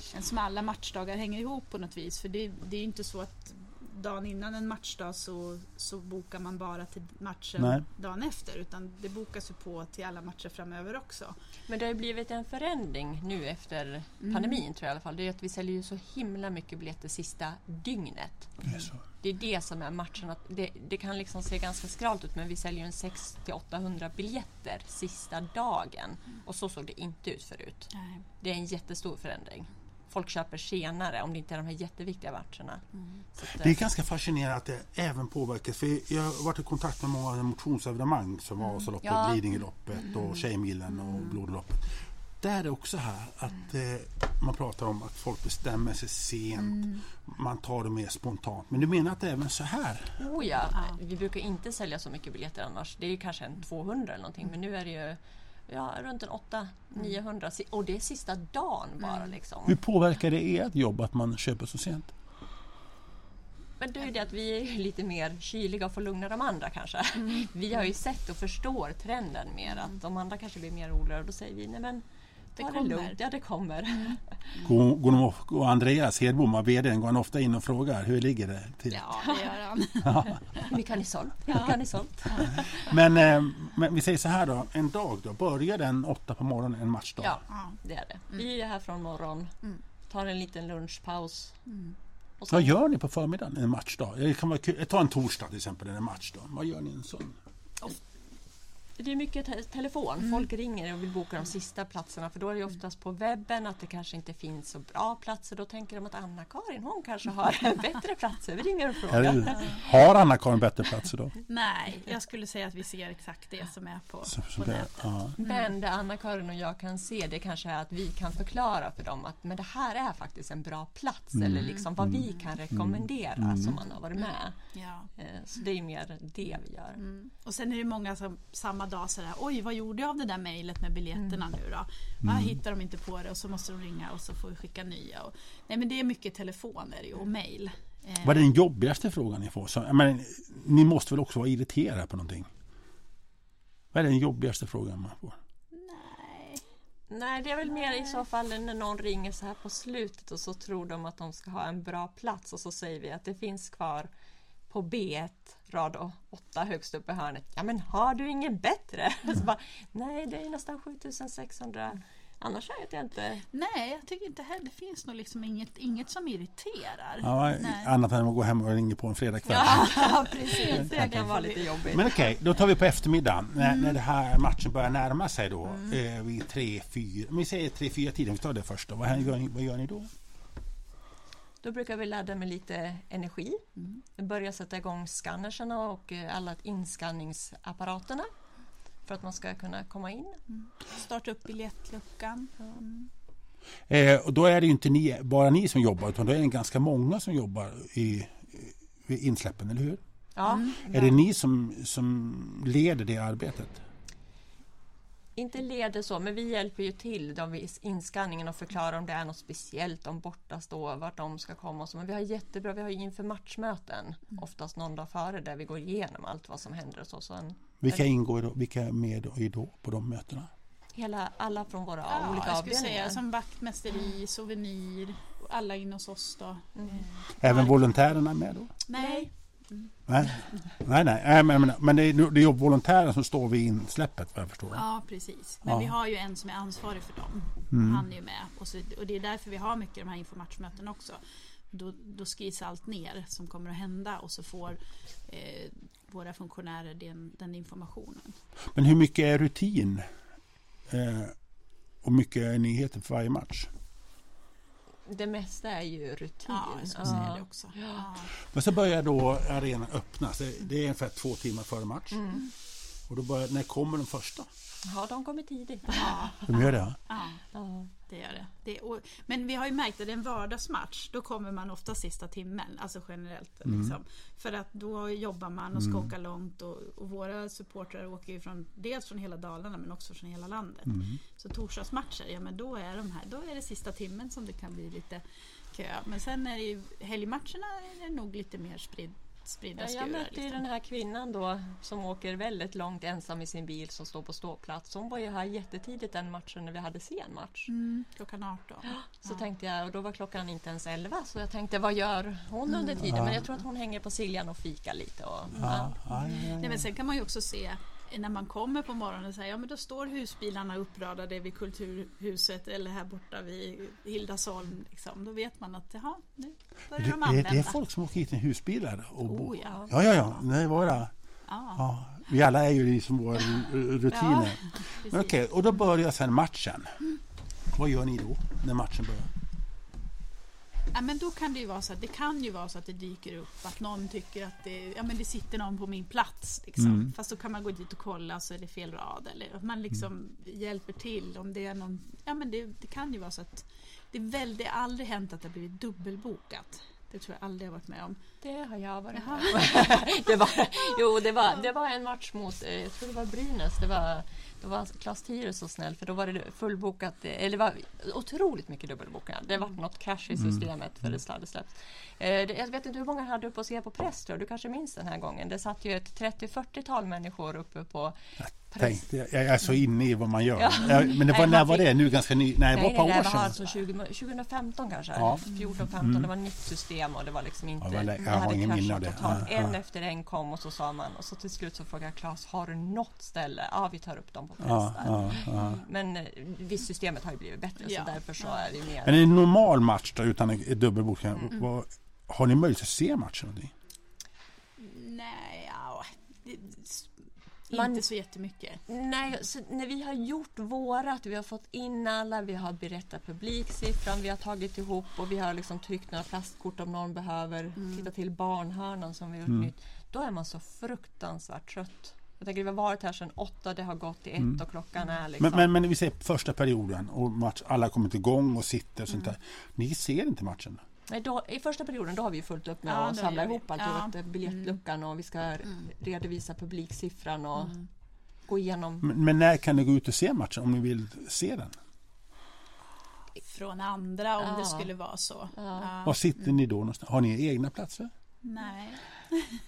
känns som alla matchdagar hänger ihop på något vis. För det, det är ju inte så att dagen innan en matchdag så, så bokar man bara till matchen Nej. dagen efter. Utan det bokas ju på till alla matcher framöver också. Men det har ju blivit en förändring nu efter Mm. pandemin tror jag i alla fall. Det är att vi säljer ju så himla mycket biljetter sista dygnet. det är? Det är det som är matchen. Att det, det kan liksom se ganska skralt ut men vi säljer ju en 600-800 biljetter sista dagen. Och så såg det inte ut förut. Nej. Det är en jättestor förändring. Folk köper senare om det inte är de här jätteviktiga matcherna. Att, Det är eh, ganska fascinerande att det även påverkas. För jag har varit i kontakt med många motionsevenemang som Vasaloppet, Ja. Lidingöloppet och Tjejmilen och Blodloppet. Där är det också här att eh, man pratar om att folk bestämmer sig sent. Man tar det mer spontant. Men du menar att det är även så här? Oh ja, vi brukar inte sälja så mycket biljetter annars. Det är kanske en 200 eller någonting men nu är det ju ja, runt en 800-900 Si- och det är sista dagen bara liksom. Hur påverkar det ert jobb att man köper så sent? Men det är ju det att vi är lite mer kyliga och får lugna de andra kanske. Vi har ju sett och förstår trenden mer att de andra kanske blir mer oroliga och då säger vi nej men Det det kommer. lugnt. Ja, det kommer. Går, går, går Andreas Hedbom, av vdn, går han ofta in och frågar hur ligger det till? Ja, det gör han. Hur mycket har ni sålt? Hur mycket har ni sålt? Men, men vi säger så här då, en dag då, börjar den åtta på morgonen, en matchdag? Ja, det är det. Vi är här från morgon, tar en liten lunchpaus. Och Vad gör ni på förmiddagen en matchdag? Det kan vara kul. Ta en torsdag till exempel, en matchdag. Vad gör ni en sån? Det är mycket te- telefon. Folk ringer och vill boka de sista platserna för då är det oftast på webben att det kanske inte finns så bra platser. Då tänker de att Anna-Karin hon kanske har bättre platser. Vi ringer och frågar. har Anna-Karin bättre platser då? Nej, jag skulle säga att vi ser exakt det som är på, Så, så på det, nätet. ja. Men det Anna-Karin och jag kan se det kanske är att vi kan förklara för dem att men det här är faktiskt en bra plats eller liksom vad vi kan rekommendera som man har varit med. Ja. Eh, Så det är mer det vi gör. Mm. Och sen är det många som samma dag sådär, oj vad gjorde jag av det där mejlet med biljetterna nu då? Jag hittar de inte på det och så måste de ringa och så får vi skicka nya. Och, nej men det är mycket telefon är det ju, och mejl. Eh, Vad är den jobbigaste frågan ni får? Så, menar, ni måste väl också vara irriterade på någonting? Vad är den jobbigaste frågan man får? nej. Nej, det är väl mer i så fall när någon ringer så här på slutet och så tror de att de ska ha en bra plats och så säger vi att det finns kvar på B1 rad 8 högst upp i hörnet. Ja men har du ingen bättre? Så bara, Nej det är nästan 7600. Annars vet jag inte. nej, jag tycker inte heller, det finns nog liksom inget, inget som irriterar. Ja, Nej. annat än att gå hem och ringa på en fredagkväll. Ja precis, det kan vara lite jobbigt. Men okej, då tar vi på eftermiddagen när, när det här matchen börjar närma sig då. Eh, vid tre, fyra, vi säger tre, fyra tiden, vi tar det först då. Vad, här gör ni, vad gör ni då? Då brukar vi ladda med lite energi. Vi börjar sätta igång skannerserna och eh, alla inskanningsapparaterna för att man ska kunna komma in. Starta upp biljettluckan. Eh, och då är det ju inte ni, bara ni som jobbar utan då är det ganska många som jobbar i, i insläppen, eller hur? Ja, Är det ni som, som leder det arbetet? Inte leder så, men vi hjälper ju till då vid inskanningen och förklarar om det är något speciellt, om borta står, vart de ska komma och så. Men vi har jättebra, vi har ju inför matchmöten, oftast någon dag före, där vi går igenom allt vad som händer och så. så en, Vilka ingår då, vilka är med då, i då på de mötena? hela, alla från våra Ja, olika jag skulle avdelningar. säga som vaktmästeri, souvenir, alla in hos oss då. Eh, Även volontärerna med då? nej, Nej, nej, nej. men, men, det är, det är volontären som står vid insläppet vad jag förstår. Ja, precis. Men Ja. vi har ju en som är ansvarig för dem. Mm. Han är ju med. Och, så, och det är därför vi har mycket de här infomatchmöten också. Då, då skrivs allt ner som kommer att hända och så får eh, våra funktionärer den, den informationen. Men hur mycket är rutin? Eh, och mycket är nyheter för varje match? Det mesta är ju rutin. Ja, jag skulle säga det också. Ja. Men så börjar då arenan öppnas. Det, är ungefär två timmar före match. Och då börjar, när kommer de första? Ja, de kommer tidigt. De gör det? ja? Ja, Ja. Det gör det. det är, men vi har ju märkt att en vardagsmatch. Då kommer man ofta sista timmen, alltså generellt. Liksom. För att då jobbar man och ska åka långt och, och våra supportrar åker ju från, dels från hela Dalarna men också från hela landet. Så torsdagsmatcher, ja men då är de här, då är det sista timmen som det kan bli lite kö. Men sen är det ju helgmatcherna är det nog lite mer spridd, spridda Ja, jag mötte liksom. den här kvinnan då som åker väldigt långt ensam i sin bil som står på ståplats. Hon var ju här jättetidigt den matchen när vi hade sen match. Mm, klockan 18. Så tänkte jag, och då var klockan inte ens 11 så jag tänkte vad gör hon under tiden? Men jag tror att hon hänger på Siljan och fikar lite. Och, ja. Ja, ja, ja, Nej, men sen kan man ju också se när man kommer på morgonen och säger ja men då står husbilarna uppradade vid Kulturhuset eller här borta vid Hildasholm. Liksom. Då vet man att jaha, nu börjar Det, de använda. det är folk som åker hit med husbilar och bor. Oh, ja. Ja, ja, ja. Nej, våra. Ja, Ja, vi alla är ju liksom våra ru- rutiner. Men Okej, och då börjar sen matchen. Vad gör ni då när matchen börjar? Ja, men då kan det ju vara så att det kan ju vara så att det dyker upp att någon tycker att det, ja, men det sitter någon på min plats. Liksom. Mm. Fast då kan man gå dit och kolla så är det fel rad. Eller att man liksom Mm. hjälper till om det är någon. Ja, men det, det kan ju vara så att det, är väl, det har aldrig hänt att det har blivit dubbelbokat. Det tror jag aldrig jag har varit med om. Det har jag varit Jaha. med om. det var, Jo, det var, det var en match mot, eh, jag tror det var Brynäs. Det var Då var Klas Tyrus så snäll för då var det fullbokat, eller det var otroligt mycket dubbelbokningar. Det var något crash i systemet för det hade släppts. Eh, Jag vet inte hur många hade uppe och se på Prästö, du kanske minns den här gången. Det satt ju ett 30-40-tal människor uppe på Tänkte, jag, jag är så inne i vad man gör. Ja. Men det var, Nej, när var det? Nu ganska ny? Nej, det var ett par år sedan. alltså 20, 2015 kanske. Ja. 14, 15. Det var nytt system och det var liksom inte... Ja, jag har hade ingen minne av det. totalt. Ja, En efter en kom och så sa man och så till slut så frågade jag Claes, har du något ställe? Ja, vi tar upp dem på Ja, Prästö. ja, ja. Men eh, visst, systemet har ju blivit bättre Ja. så därför så är det mer... Men en normal match då, utan en dubbelbokning, Mm. vad- har ni möjlighet att se matchen? någonting? Nej, ja, det, Man- inte så jättemycket. Nej, så när vi har gjort vårat, vi har fått in alla, vi har berättat publiksiffran, vi har tagit ihop och vi har liksom tryckt några plastkort om någon behöver titta till barnhörnan som vi har gjort Mm. nytt. Då är man så fruktansvärt trött. Jag tänker vi har varit här sedan åtta, det har gått till ett och klockan är liksom... Men, men, men vi ser första perioden och match, alla har kommit igång och sitter och sånt Mm. där. Ni ser inte matchen? Nej, då, I första perioden då har vi fullt upp med Ja, att samla ihop allt, Ja. biljettluckan och vi ska redovisa publiksiffran och gå igenom Men, men när kan ni gå ut och se matchen om ni vill se den? Från andra om Ja. det skulle vara så. Ja. Var sitter ni då någonstans? Har ni egna platser? Nej.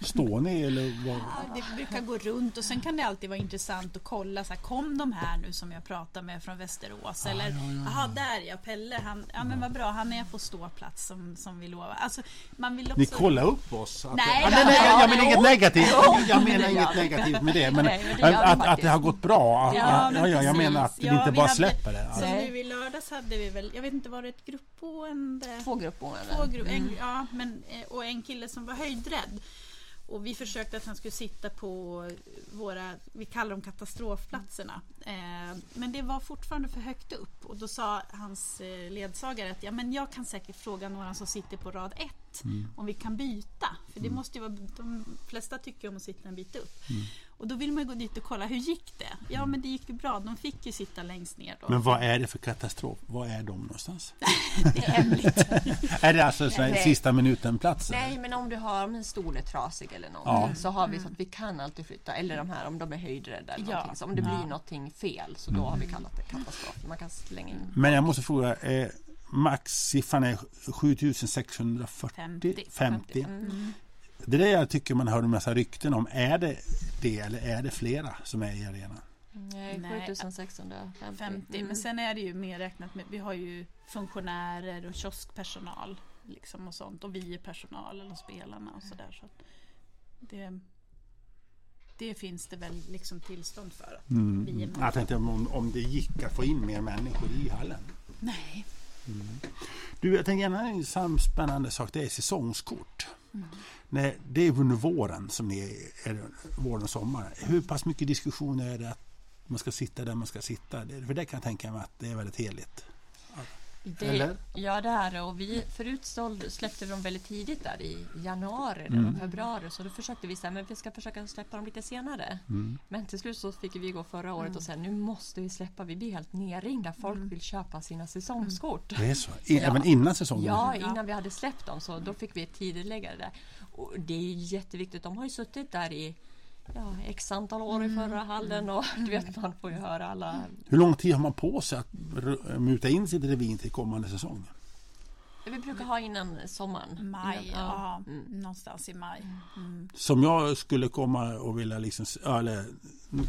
Står ni eller vad? Ja, det brukar gå runt och sen kan det alltid vara intressant att kolla. Så här, kom de här nu som jag pratar med från Västerås? Eller, jaha, där ja, Pelle, han, ja men vad bra, han är på ståplats som, som vi lovar. Alltså, man vill också... Ni kollar upp oss? Att, Nej, Ja, då, nej, nej, ja, jag menar inget negativt. Jag menar det inget negativt med det. Men, Nej, men det att, att, att det har gått bra. Att, ja, men ja, jag precis. menar att vi Ja, inte vi bara hade- släpper det. Så Nej. nu i lördags hade vi väl, jag vet inte, var det ett gruppboende? två gruppboenden. Två gru- en, ja, men, eh, och en kille som var höjdrädd. Och vi försökte att han skulle sitta på våra, vi kallar dem katastrofplatserna. Eh, men det var fortfarande för högt upp. Och då sa hans eh, ledsagare att ja, men jag kan säkert fråga några som sitter på rad ett om vi kan byta. För det måste ju vara, de flesta tycker om att sitta en bit upp. Och då vill man gå dit och kolla, hur gick det? Ja men det gick ju bra, de fick ju sitta längst ner då. Men vad är det för katastrof? Var är de någonstans? det är hemligt. Är det alltså sista minuten-platser? Nej, men om du har om en stol är trasig eller någonting Ja. så har vi så att vi kan alltid flytta. Eller de här om de är höjdrädda eller Ja. någonting. Så om det blir någonting fel så då har vi kallat det katastrof. Man kan slänga in. Men jag måste fråga, eh, maxsiffran är 7640? 50. 50. Mm. Det är det jag tycker man hör en massa rykten om. Är det det eller är det flera som är i arenan? Nej, Nej. 7650. 50. Mm. Men sen är det ju mer räknat med, vi har ju funktionärer och kioskpersonal liksom och sånt och vi är personalen och spelarna och sådär. Så det, det finns det väl liksom tillstånd för. Att vi är med. Jag tänkte om, om det gick att få in mer människor i hallen. Nej. Du, jag tänker en samspännande sak, det är säsongskort. Mm. Nej, det är under våren som ni är, är våren och sommaren. Hur pass mycket diskussion är det att man ska sitta där man ska sitta? För det kan jag tänka mig att det är väldigt heligt. Det, Eller? Ja, det är det. Och vi, förut såld, släppte vi dem väldigt tidigt där i januari Mm. eller februari. Så då försökte vi säga men vi ska försöka släppa dem lite senare. Mm. Men till slut så fick vi gå förra året och säga nu måste vi släppa. Vi blir helt nerringda. Folk Mm. vill köpa sina säsongskort. Det är så? I, Ja. Även innan säsongen? Ja, innan vi hade släppt dem så då fick vi tidigarelägga det. Och det är jätteviktigt. De har ju suttit där i ja, x antal år i förra hallen och du vet man får ju höra alla Hur lång tid har man på sig att muta in sitt revin till kommande säsong? Vi brukar ha innan sommaren. Maj, Innan, ja. Mm. Någonstans i maj. Mm. Som jag skulle komma och vilja liksom, eller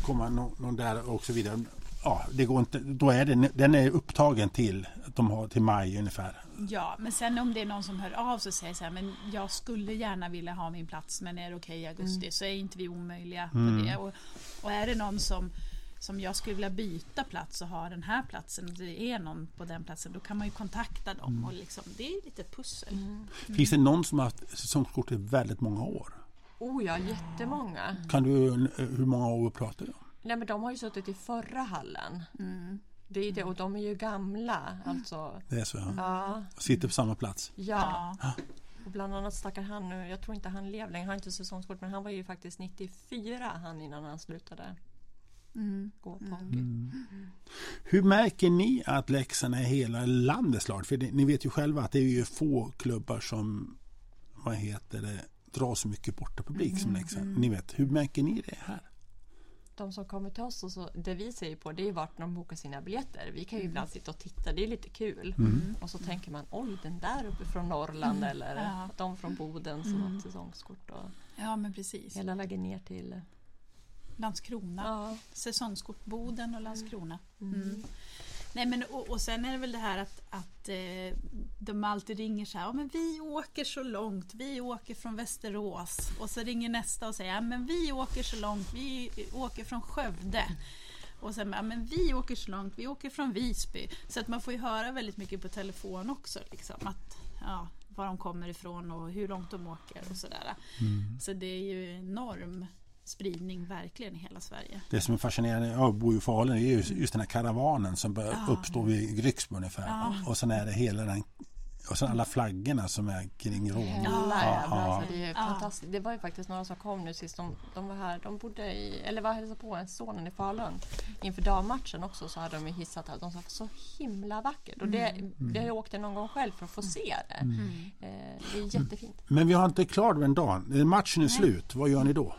komma någon, någon där och så vidare. Ja, det går inte. Då är den, den är upptagen till, att de har till maj ungefär. Ja, men sen om det är någon som hör av sig och säger så här, men jag skulle gärna vilja ha min plats men är det okej i augusti så är inte vi omöjliga på det. Och, och är det någon som, som jag skulle vilja byta plats och ha den här platsen och det är någon på den platsen då kan man ju kontakta dem och liksom, det är lite pussel. Finns det någon som har haft säsongskort i väldigt många år? Oh ja, jättemånga. Kan du, hur många år pratar vi om? Nej men de har ju suttit i förra hallen. Det är det, och de är ju gamla. Alltså, Det är så, ja. ja, Sitter på samma plats. ja. Ja. Och bland annat stackar han nu, jag tror inte han lever längre, han har inte säsongskort men han var ju faktiskt 94 han innan han slutade Mm. gå på hockey. Hur märker ni att Leksand är hela landets lag? För det, ni vet ju själva att det är ju få klubbar som vad heter det, drar så mycket bortapublik som Leksand. Ni vet, hur märker ni det här? De som kommer till oss, och så, det vi ser på det är vart de bokar sina biljetter. Vi kan ju ibland sitta och titta, det är lite kul. Och så tänker man oj den där uppe från Norrland eller Ja. de från Boden som har ett säsongskort. Och Ja, men precis. hela vägen ner till... Landskrona. Ja. Säsongskort Boden och Landskrona. Mm. Mm. Nej, men, och, och sen är det väl det här att, att eh, de alltid ringer så här, ja, men vi åker så långt, vi åker från Västerås. Och så ringer nästa och säger, ja, men vi åker så långt, vi åker från Skövde. Och sen, ja, men vi åker så långt, vi åker från Visby. Så att man får ju höra väldigt mycket på telefon också. Liksom, att, ja, var de kommer ifrån och hur långt de åker och sådär. Så det är ju enorm spridning verkligen i hela Sverige. Det som är fascinerande, jag bor ju i Falun, är ju just den här karavanen som börjar Ja. uppstå vid Grycksbo ungefär. Ja. Och sen är det hela den och sen alla flaggorna som är kring Rom. Hela Ja, jävla, ja. alltså, det är Ja. fantastiskt. Det var ju faktiskt några som kom nu sist. De, de var här, de bodde i, eller var hälsade på en sonen i Falun. Inför dammatchen också så hade de hissat allt. De sa så himla vackert. Och det, det har jag åkt någon gång själv för att få se det. Eh, det är jättefint. Men vi har inte klart den dagen. Matchen är slut, vad gör ni då?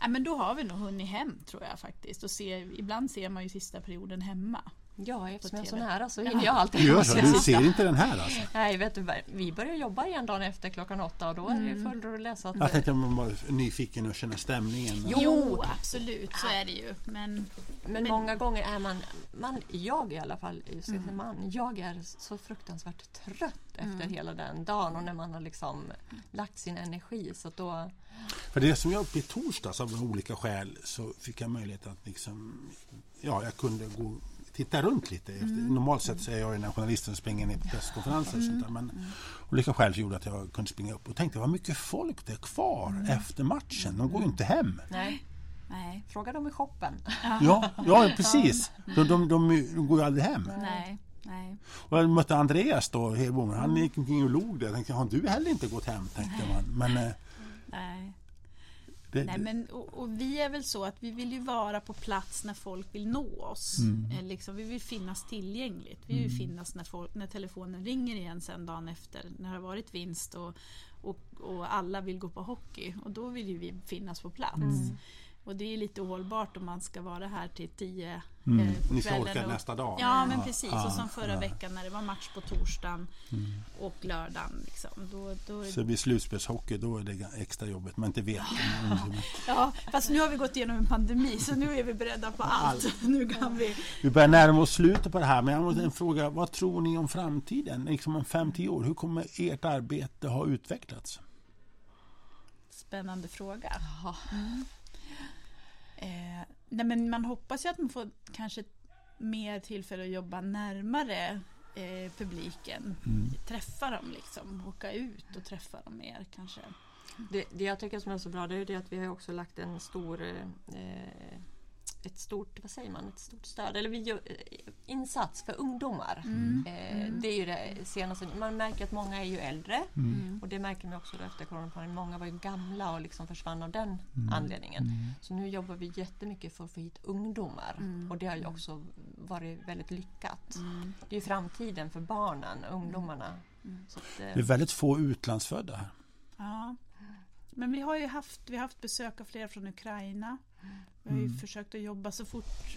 Ja, men då har vi nog hunnit hem tror jag faktiskt. Och ser, ibland ser man ju sista perioden hemma. Ja, eftersom jag är så nära så hinner jag alltid Du gör så, du se ser inte den här alltså? Nej, vet du, vi börjar jobba igen dagen efter klockan åtta och då är det ju full rulle. Att, Jag tänkte att man var nyfiken och känna stämningen. Jo, absolut så är det ju. Men Men många gånger är man, man jag i alla fall, mm. man, jag är så fruktansvärt trött efter hela den dagen och när man har liksom lagt sin energi. Så att då, För det som jag uppe i torsdags av olika skäl så fick jag möjlighet att liksom, ja, jag kunde gå titta runt lite. Efter. Normalt sett så är jag den här journalisten som springer ner på presskonferenser och sånt där. Men olika skäl gjorde att jag kunde springa upp och tänkte vad mycket folk det är kvar efter matchen. De går ju inte hem. nej, nej, fråga dem i shoppen. Ja, ja precis. De, de, de, de går ju aldrig hem. nej, nej. Och jag mötte Andreas då, Hedbom. Han gick omkring och log där. Jag tänkte, har du heller inte gått hem? Tänkte man. Men, eh, nej. Nej, men, och, och vi är väl så att vi vill ju vara på plats när folk vill nå oss. Eh, Liksom, vi vill finnas tillgängligt. Vi vill finnas när, folk, när telefonen ringer igen sen dagen efter. När det har varit vinst och, och, och alla vill gå på hockey. Och då vill ju vi finnas på plats. Och det är lite ohållbart om man ska vara här till tio Mm. eh, Ni ska kvällen orka och- nästa dag. Ja men precis. Ja, och som förra ja. veckan när det var match på torsdagen och lördagen. Liksom, då, då, Så det blir slutspelshockey, då är det extra jobbigt. Man inte vet. Ja, fast nu har vi gått igenom en pandemi så nu är vi beredda på allt. Nu kan vi... Vi börjar närma oss slutet på det här, men jag måste en fråga. Vad tror ni om framtiden? Liksom om 5-10 år, hur kommer ert arbete ha utvecklats? Spännande fråga. Ja. Eh, nej men man hoppas ju att man får kanske mer tillfälle att jobba närmare eh, publiken. Träffa dem liksom, åka ut och träffa dem mer kanske. Det, det jag tycker som är så bra det är det att vi har också lagt en stor eh, ett stort, vad säger man, ett stort stöd, eller vi gör, eh, insats för ungdomar. Eh, det är ju det senaste. Man märker att många är ju äldre och det märker man också då efter coronapandemin. Många var ju gamla och liksom försvann av den anledningen. Så nu jobbar vi jättemycket för att få hit ungdomar och det har ju också varit väldigt lyckat. Det är ju framtiden för barnen, ungdomarna. Så att, eh, Det är väldigt få utlandsfödda här. Ja. Men vi har ju haft, vi har haft besök av flera från Ukraina. Vi har ju försökt att jobba så fort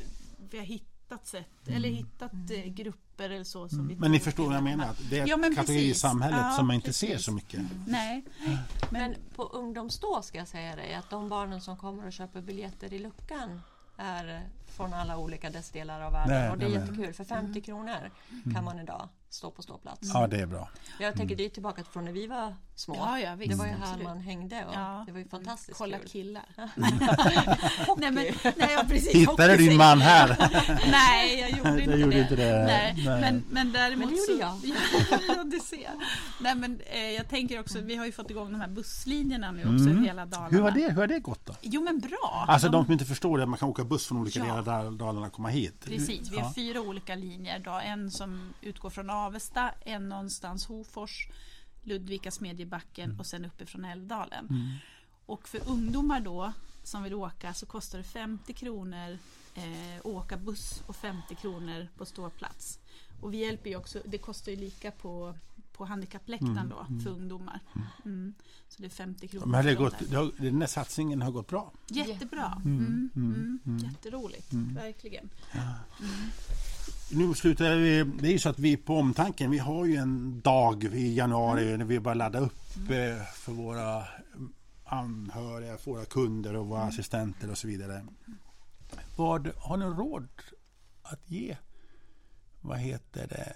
vi har hittat sätt, eller hittat eh, grupper eller så. Som vi Men ni förstår vad jag menar? att Det är Ja, en kategori i samhället Ja, som man inte ser precis. så mycket. Nej, men, Men på ungdomsstå ska jag säga dig att de barnen som kommer och köper biljetter i luckan är från alla olika dess delar av världen. Nej, och det är nej, jättekul. För 50 kronor kan man idag stå på ståplats. Ja, det är bra. Jag tänker det är tillbaka från när vi var små. ja, ja, visst, det var ju här absolut. man hängde och Ja. det var ju fantastiskt Kolla kul. killar. nej, men, nej, ja, precis. Hittade din man här? Nej, jag gjorde inte Jag gjorde det. inte det. Nej, Nej. Men, men däremot Men det gjorde ja, du ser. Nej, men eh, jag tänker också, vi har ju fått igång de här busslinjerna nu också i hela Dalarna. Mm. Hur har det, hur har det gått då? Jo, men bra. Alltså de som inte förstår det, att man kan åka buss från olika Ja. delar Dalarna komma hit. Precis, vi har Ja. fyra olika linjer. Då. En som utgår från Avesta, en någonstans Hofors, Ludvika, Smedjebacken Mm. och sen uppifrån Älvdalen. Och för ungdomar då som vill åka så kostar det 50 kronor eh, åka buss och 50 kronor på ståplats. Och vi hjälper ju också, det kostar ju lika på, på handikappläktaren då för ungdomar. Mm. Så det är 50 kronor. Men det gått, det har, den här satsningen har gått bra. Jättebra. Mm. Mm. Jätteroligt, verkligen. Nu slutar vi, det är ju så att vi på Omtanken, vi har ju en dag i januari när vi bara laddar upp eh, för våra anhöriga, för våra kunder och våra assistenter och så vidare. Vad har ni råd att ge? Vad heter det?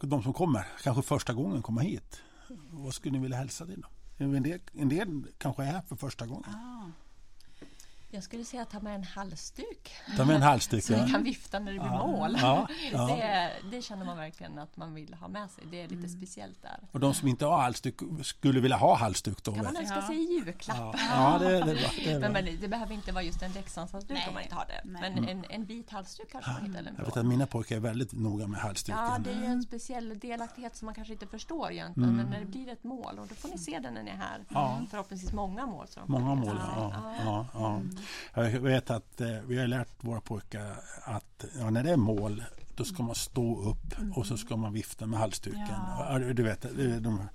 De som kommer, kanske första gången komma hit. Vad skulle ni vilja hälsa till dem? En del, en del kanske är här för första gången. Ah. Jag skulle säga att ta med en halsduk. Ta med en halsduk. Så vi ja. kan vifta när det blir mål. Ja, ja. Det, det känner man verkligen att man vill ha med sig. Det är lite speciellt där. Och de som inte har halsduk skulle vilja ha halsduk då? kan man önska Ja. sig i julklapp. Ja, ja det, det, bra, det. Men, men det behöver inte vara just en Leksandshalsduk Nej. om man inte har det. Nej. Men en, en vit halsduk kanske man hittar Jag vet att mina pojkar är väldigt noga med halsduken. Ja, det är ju en speciell delaktighet som man kanske inte förstår egentligen. Men när det blir ett mål, och då får ni se den när ni är här. Mm. Ja. Förhoppningsvis många mål. Många mål, ja. Ja, ja. Jag vet att eh, vi har lärt våra pojkar att ja, när det är mål då ska man stå upp och så ska man vifta med halsduken. Ja. Du vet, de,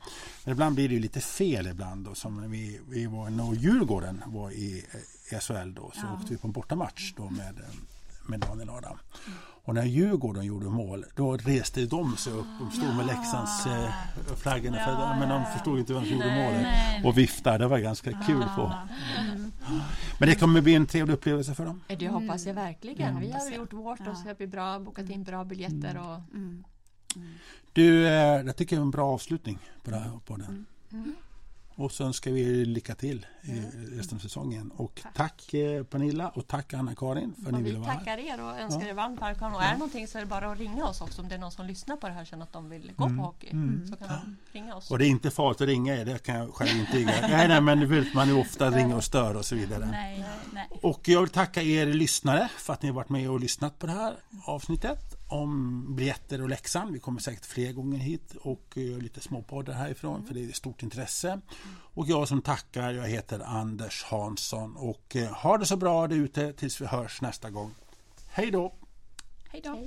men ibland blir det ju lite fel ibland. Då, som när vi, vi var när Djurgården var i eh, SHL då, så Ja. åkte vi på en bortamatch då med, eh, med Daniel Adam. Och när Djurgården gjorde mål, då reste de sig upp. De stod med Leksands eh, flaggorna, för, Ja, men de ja, ja. förstod inte vem som gjorde målet. Nej, Och viftade, det var ganska kul. På. Mm. Men det kommer bli en trevlig upplevelse för dem. Det hoppas jag verkligen. Ja. Vi har gjort vårt och Ja. så har vi bra, bokat in bra biljetter. Och, Mm. Du, eh, jag tycker det är en bra avslutning på, det här, på den. Mm. Och så önskar vi lycka till i resten av säsongen. Och tack, eh, Pernilla och tack Anna-Karin för att ni ville vi vara här. tackar er och önskar Ja. er varmt välkomna. Och är det någonting så är det bara att ringa oss också om det är någon som lyssnar på det här och känner att de vill gå på hockey. Så kan de ringa oss. Och det är inte farligt att ringa er, det kan jag själv intyga. nej, nej, men vet, man är ofta ringer och stör och så vidare. Nej, nej. Och jag vill tacka er lyssnare för att ni har varit med och lyssnat på det här avsnittet om biljetter och Leksand. Vi kommer säkert fler gånger hit och göra lite småpoddar härifrån för det är stort intresse. Och jag som tackar, jag heter Anders Hansson och eh, ha det så bra där ute tills vi hörs nästa gång. Hej då. Hej då.